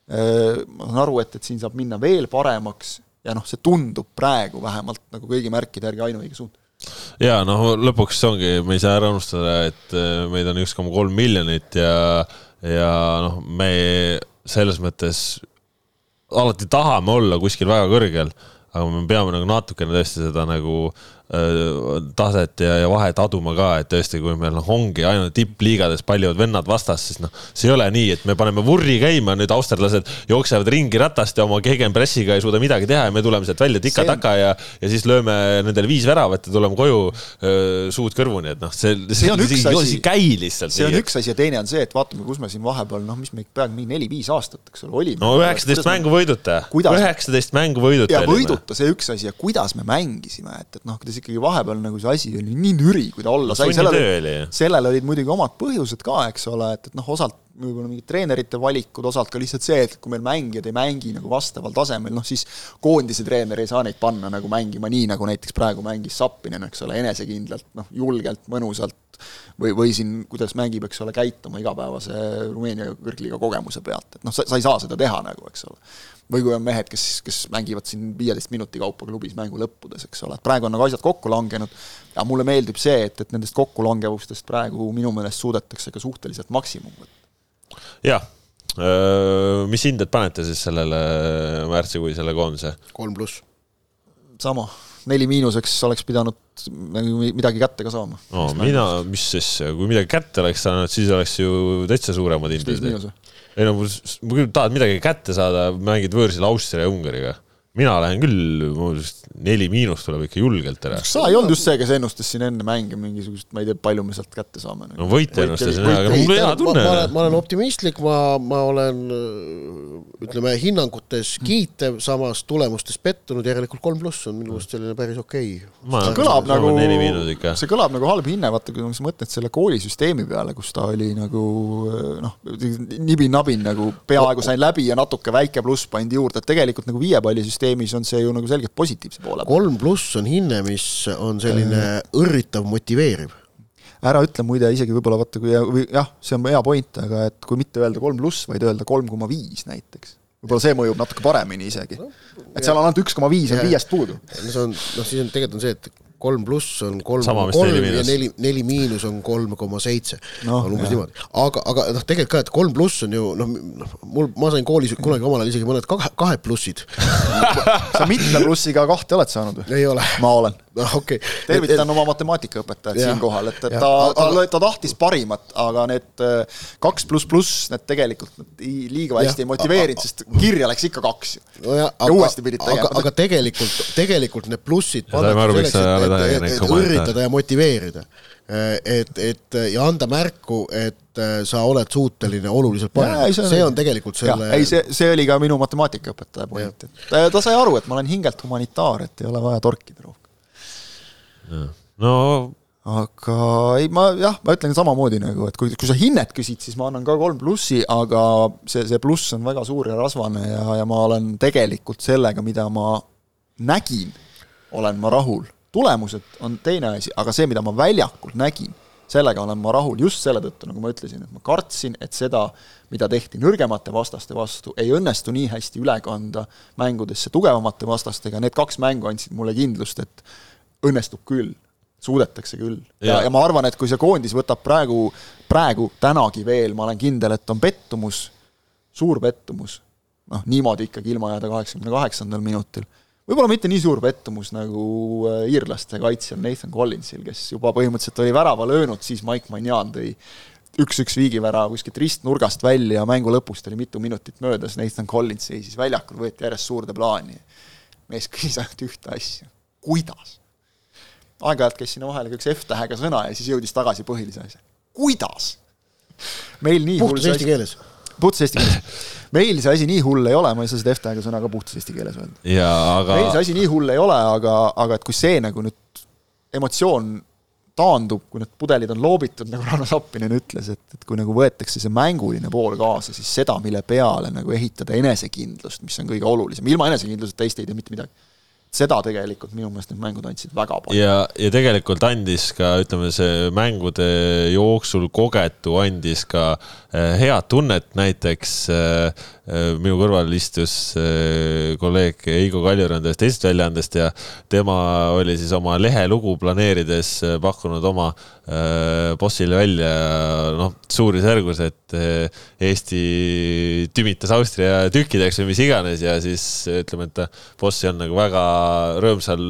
ma saan aru, et, et siin saab minna veel paremaks ja noh, see tundub praegu vähemalt nagu kõigi märkide järgi ainuõige suund. Ja noh, lõpuks ongi, me ei saa ära unustada, et äh, meid on üks koma kolm miljonit ja, ja noh, me selles mõttes alati tahame olla kuskil väga kõrgel, aga me peame nagu natukene tõesti seda nagu taset ja, ja vahet aduma ka, et tõesti, kui meil noh, ongi ainult tippliigades paljud vennad vastas, siis noh, see ei ole nii, et me paneme vurri käima, nüüd austerlased jooksevad ringi ratast ja oma kegenpressiga ei suuda midagi teha ja me tuleme sealt välja tika-taka ja, ja siis lööme nendele viis väravat ja tuleme koju suud kõrvuni, et noh, see, see, see on üks asi, ei käi lihtsalt. see on üks asi ja teine on see, et vaatame, kus me siin vahepeal, noh, mis me peaaegu mingi neli-viis aastat, eks ole, olime. no üheksateist mängu võidute, üheksateist mängu võidute. ja võiduta, see üks asi ja kuidas me mängisime, et, et noh, kuidas ikkagi vahepeal nagu see asi oli nii nüri, kui ta olla sai, sellel, sellel olid muidugi omad põhjused ka, eks ole, et, et noh, osalt võib-olla mingid treenerite valikud, osalt ka lihtsalt see, et kui meil mängijad ei mängi nagu vastaval tasemel, noh siis koondise treener ei saa neid panna nagu mängima nii, nagu näiteks praegu mängis Sappinen, eks ole, enesekindlalt, noh, julgelt, mõnusalt, või, või siin, kuidas mängib, eks ole, käituma igapäevase Rumeenia kõrgliiga kogemuse pealt, et noh, sa, sa ei saa seda teha nagu, eks ole või kui on mehed, kes, kes mängivad siin viieteist minuti kaupa klubis mängu lõppudes, eks ole, et praegu on nagu asjad kokku langenud ja mulle meeldib see, et, et nendest kokkulangevustest praegu minu meelest suudetakse ka suhteliselt maksimum võtta. jah, mis hinded panete siis sellele märtsikuisele koondise? kolm pluss. sama, neli miinuseks oleks pidanud nagu midagi kätte ka saama. no mina, mis siis, kui midagi kätte oleks saanud, siis oleks ju täitsa suuremad hinded ei no, kui tahad midagi kätte saada, mängid võõrsil Austria ja Ungariga mina lähen küll, neli miinust tuleb ikka julgelt ära. sa ei olnud just see, kes ennustas siin enne mänge mingisugust, ma ei tea, palju me sealt kätte saame. no võite ennustasin, aga mul hea tunne. ma olen optimistlik, ma, ma olen ütleme hinnangutes kiitev, samas tulemustes pettunud, järelikult kolm pluss on minu meelest selline päris okei okay.. see kõlab nagu, see kõlab nagu halb hinne, vaata kui sa mõtled selle koolisüsteemi peale, kus ta oli nagu noh, nibin-nabin nagu peaaegu sain läbi ja natuke väike pluss pandi juurde, et tegelikult nagu viiepallisüsteem süsteemis on see ju nagu selgelt positiivse poole. kolm pluss on hinne, mis on selline õrritav, motiveeriv ära ütle muide isegi võib-olla vaata, kui või jah, see on hea point, aga et kui mitte öelda kolm pluss, vaid öelda kolm koma viis näiteks. võib-olla see mõjub natuke paremini isegi et seal on ainult üks koma viis on viiest puudu. no see on, noh siis on, tegelikult on see, et kolm pluss on kolm koma kolm ja neli, neli miinus on kolm koma seitse. On umbes niimoodi, aga, aga noh, tegelikult ka, et kolm pluss on ju noh, noh mul, ma sain koolis kunagi omal ajal isegi mõned kahe, kahed plussid. sa mitme plussiga kahte oled saanud või? ei ole, ma olen. Noh okei okay.. tervitan oma matemaatikaõpetajat siinkohal, et, et Jah. ta, ta ta tahtis parimat, aga need äh, kaks pluss pluss, need tegelikult nad liiga hästi Jah. ei motiveerinud, sest kirja läks ikka kaks ju. Ja aga uuesti pidid, tegema. aga, tegelikult, tegelikult need plussid Ja sa oled aeg- neid et kommentaare. üritada ja motiveerida. et, et ja anda märku, et äh, sa oled suuteline oluliselt parem, see on tegelikult selle ei, see, see oli ka minu matemaatikaõpetaja point, et ta, ta sai aru, et ma olen hingelt humanitaar, et ei ole vaja torkida rohkem. No aga ei, ma jah, ma ütlen samamoodi nagu, et kui, kui sa hinnet küsid, siis ma annan ka kolm plussi, aga see, see pluss on väga suur ja rasvane ja, ja ma olen tegelikult sellega, mida ma nägin, olen ma rahul. tulemused on teine asi, aga see, mida ma väljakul nägin, sellega olen ma rahul just selle tõttu, nagu ma ütlesin, et ma kartsin, et seda, mida tehti nõrgemate vastaste vastu, ei õnnestu nii hästi üle kanda mängudesse tugevamate vastastega, need kaks mängu andsid mulle kindlust, et õnnestub küll, suudetakse küll. ja, ja ma arvan, et kui see koondis võtab praegu, praegu tänagi veel, ma olen kindel, et on pettumus, suur pettumus, noh niimoodi ikkagi ilma jääda kaheksakümne kaheksandal minutil, võib-olla mitte nii suur pettumus nagu äh, iirlaste kaitsjal Nathan Collinsil, kes juba põhimõtteliselt oli värava löönud, siis Mike Magnan tõi üks-üks viigivärava kuskilt ristnurgast välja ja mängu lõpust oli mitu minutit möödas, Nathan Collins seisis väljakul, võeti järjest suurde plaani. mees küsis ainult ühte asja, kuidas? Aeg-ajalt käis sinna vahele ka üks F-tähega sõna ja siis jõudis tagasi põhilise asja. kuidas? meil nii puhtas eesti keeles. puhtas eesti keeles. meil see asi nii hull ei ole, ma ei saa seda F-tähega sõna ka puhtas eesti keeles öelda. ja aga meil see asi nii hull ei ole, aga, aga et kui see nagu nüüd emotsioon taandub, kui need pudelid on loobitud, nagu Rauno Sappinen ütles, et, et kui nagu võetakse see mänguline pool kaasa, siis seda, mille peale nagu ehitada enesekindlust, mis on kõige olulisem, ilma enesekindluseta Eesti ei tee mitte midagi. Seda tegelikult minu meelest need mängud andsid väga palju. ja, ja tegelikult andis ka, ütleme, see mängude jooksul kogetu andis ka äh, head tunnet, näiteks äh, minu kõrval istus äh, kolleeg Heigo Kaljurand ühest teisest väljaandest ja tema oli siis oma lehelugu planeerides pakkunud oma äh, bossile välja noh, suurusjärgus, et Eesti tümitas Austria tükkideks või mis iganes ja siis ütleme, et ta boss ei olnud nagu väga rõõmsal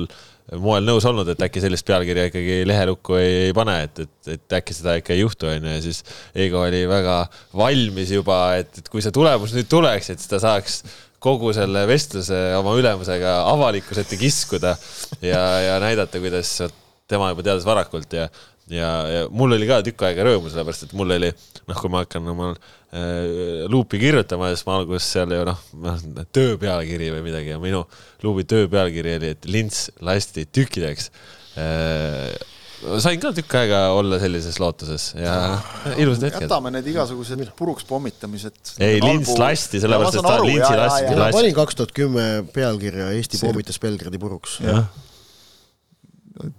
moel nõus olnud, et äkki sellist pealkirja ikkagi lehelukku ei, ei pane, et, et, et äkki seda ikka ei juhtu, onju, ja siis Eigo oli väga valmis juba, et, et kui see tulemus nüüd tuleks, et siis ta saaks kogu selle vestluse oma ülemusega avalikkuse ette kiskuda ja, ja näidata, kuidas tema juba teadis varakult ja ja, ja mul oli ka tükk aega rõõmu, sellepärast et mul oli noh, kui ma hakkan oma äh, luupi kirjutama, siis ma alguses seal ju noh, töö pealkiri või midagi ja minu luubi töö pealkiri oli, et lints lasti tükkideks äh,. sain ka tükk aega olla sellises lootuses ja ilusad hetked. jätame need igasugused puruks pommitamised. Ei, lints lasti, sellepärast, et ta lintsi lasti- Klass- panin kaks tuhat kümme pealkirja Eesti pommitas Belgradi puruks.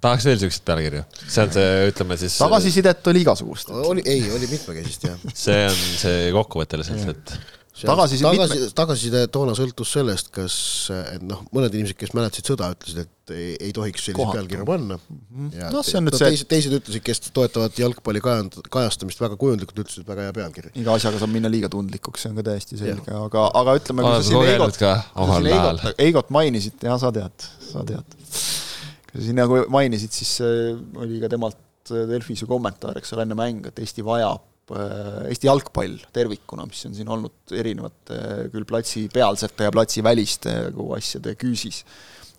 Tahaks veel siukseid pealkirju, see on see, ütleme siis. tagasisidet oli igasugust. oli, ei, oli mitmekesist jah. see on see kokkuvõte lihtsalt, et Tagasiside tagasi mitme-, tagasiside toona sõltus sellest, kas, et noh, mõned inimesed, kes mäletasid sõda, ütlesid, et ei, ei tohiks selliseid Kohatu. pealkirju panna. Noh, see on nüüd see- teised, teised ütlesid, kes toetavad jalgpalli kajand- kajastamist väga kujundlikult, ütlesid, et väga hea pealkiri. iga asjaga saab minna liiga tundlikuks, see on ka täiesti selge, aga, aga ütleme, kui sa siin Eigot? Eigot, Eigot mainisid, jah, sa tead, sa tead. Siin nagu mainisid, siis äh, oli ka temalt äh, Delfis ju kommentaar, eks ole, enne mängu, et Eesti vajab, Eesti jalgpall tervikuna, mis on siin olnud erinevate küll platsipealsete ja platsiväliste nagu asjade küüsis,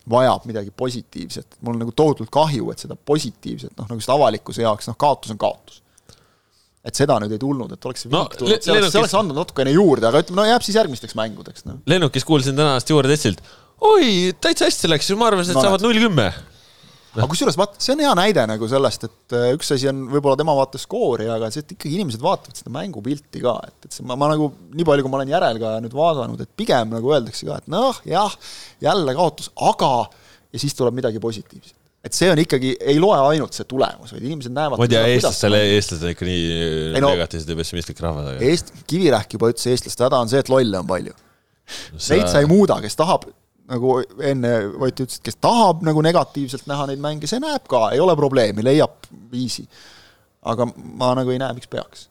vajab midagi positiivset, mul on nagu tohutult kahju, et seda positiivset, noh nagu seda avalikkuse jaoks, noh kaotus on kaotus et seda nüüd ei tulnud, et oleks see No, viik tulnud, see oleks, see lennukis- oleks andnud natukene juurde, aga ütleme, no jääb siis järgmisteks mängudeks, noh. lennukis kuulsin täna stjuardissilt, oi, täitsa hästi läks, ma arvasin, et No saavad null kümme. Aga kusjuures vaata, see on hea näide nagu sellest, et äh, üks asi on võib-olla tema vaates skoori, aga see, et ikkagi inimesed vaatavad seda mängupilti ka, et, et see, ma, ma nagu nii palju, kui ma olen järel ka nüüd vaadanud, et pigem nagu öeldakse ka, et noh, jah, jälle kaotus, aga ja siis tuleb midagi positiivset. et see on ikkagi, ei loe ainult see tulemus, vaid inimesed näevad ma ei tea, eestlastele, eestlased on ikka nii Ei no- negatiivsed ja pessimistlik rahvas, Eest-, Kivirähk juba ütles, eestlaste häda on see, et lolle on palju. Neid sa ei muuda, kes tahab nagu enne Ott ütles, et kes tahab nagu negatiivselt näha neid mänge, see näeb ka, ei ole probleemi, leiab viisi. aga ma nagu ei näe, miks peaks.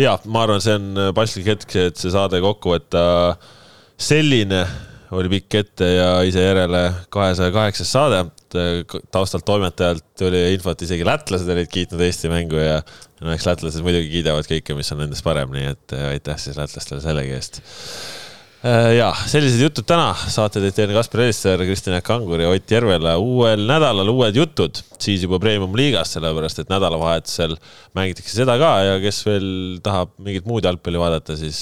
ja ma arvan, see on paslik hetk, et see saade kokku võtta. selline oli pikk ette ja ise järele kahesaja kaheksas saade. taustalt toimetajalt tuli infot, isegi lätlased olid kiitnud Eesti mängu ja no eks lätlased muidugi kiidavad kõike, mis on nendest parem, nii et aitäh siis lätlastele sellegi eest Äh, ja sellised jutud täna, saate teid teine Kaspar Elisser, Kristjan Jaak Kangur ja Ott Järvela. uuel nädalal uued jutud, siis juba premium-liigas, sellepärast et nädalavahetusel mängitakse seda ka ja kes veel tahab mingit muud jalgpalli vaadata, siis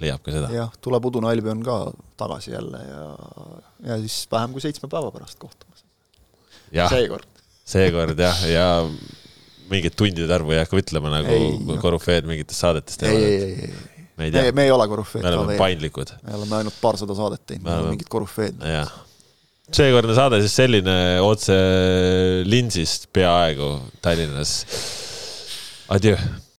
leiab ka seda. jah, tuleb udune Albion ka tagasi jälle ja, ja siis vähem kui seitsme päeva pärast kohtume. seekord. seekord jah, ja mingit tundide arvu ei hakka ütlema, nagu korüfeed mingites saadetes teevad. ei, ei, ei, ei me ei tea. me ei ole korüfeed. me oleme paindlikud. me oleme ainult paarsada saadet teinud, me oleme mingid korüfeed. jah. seekordne saade siis selline otse linsist peaaegu Tallinnas. Adjöö.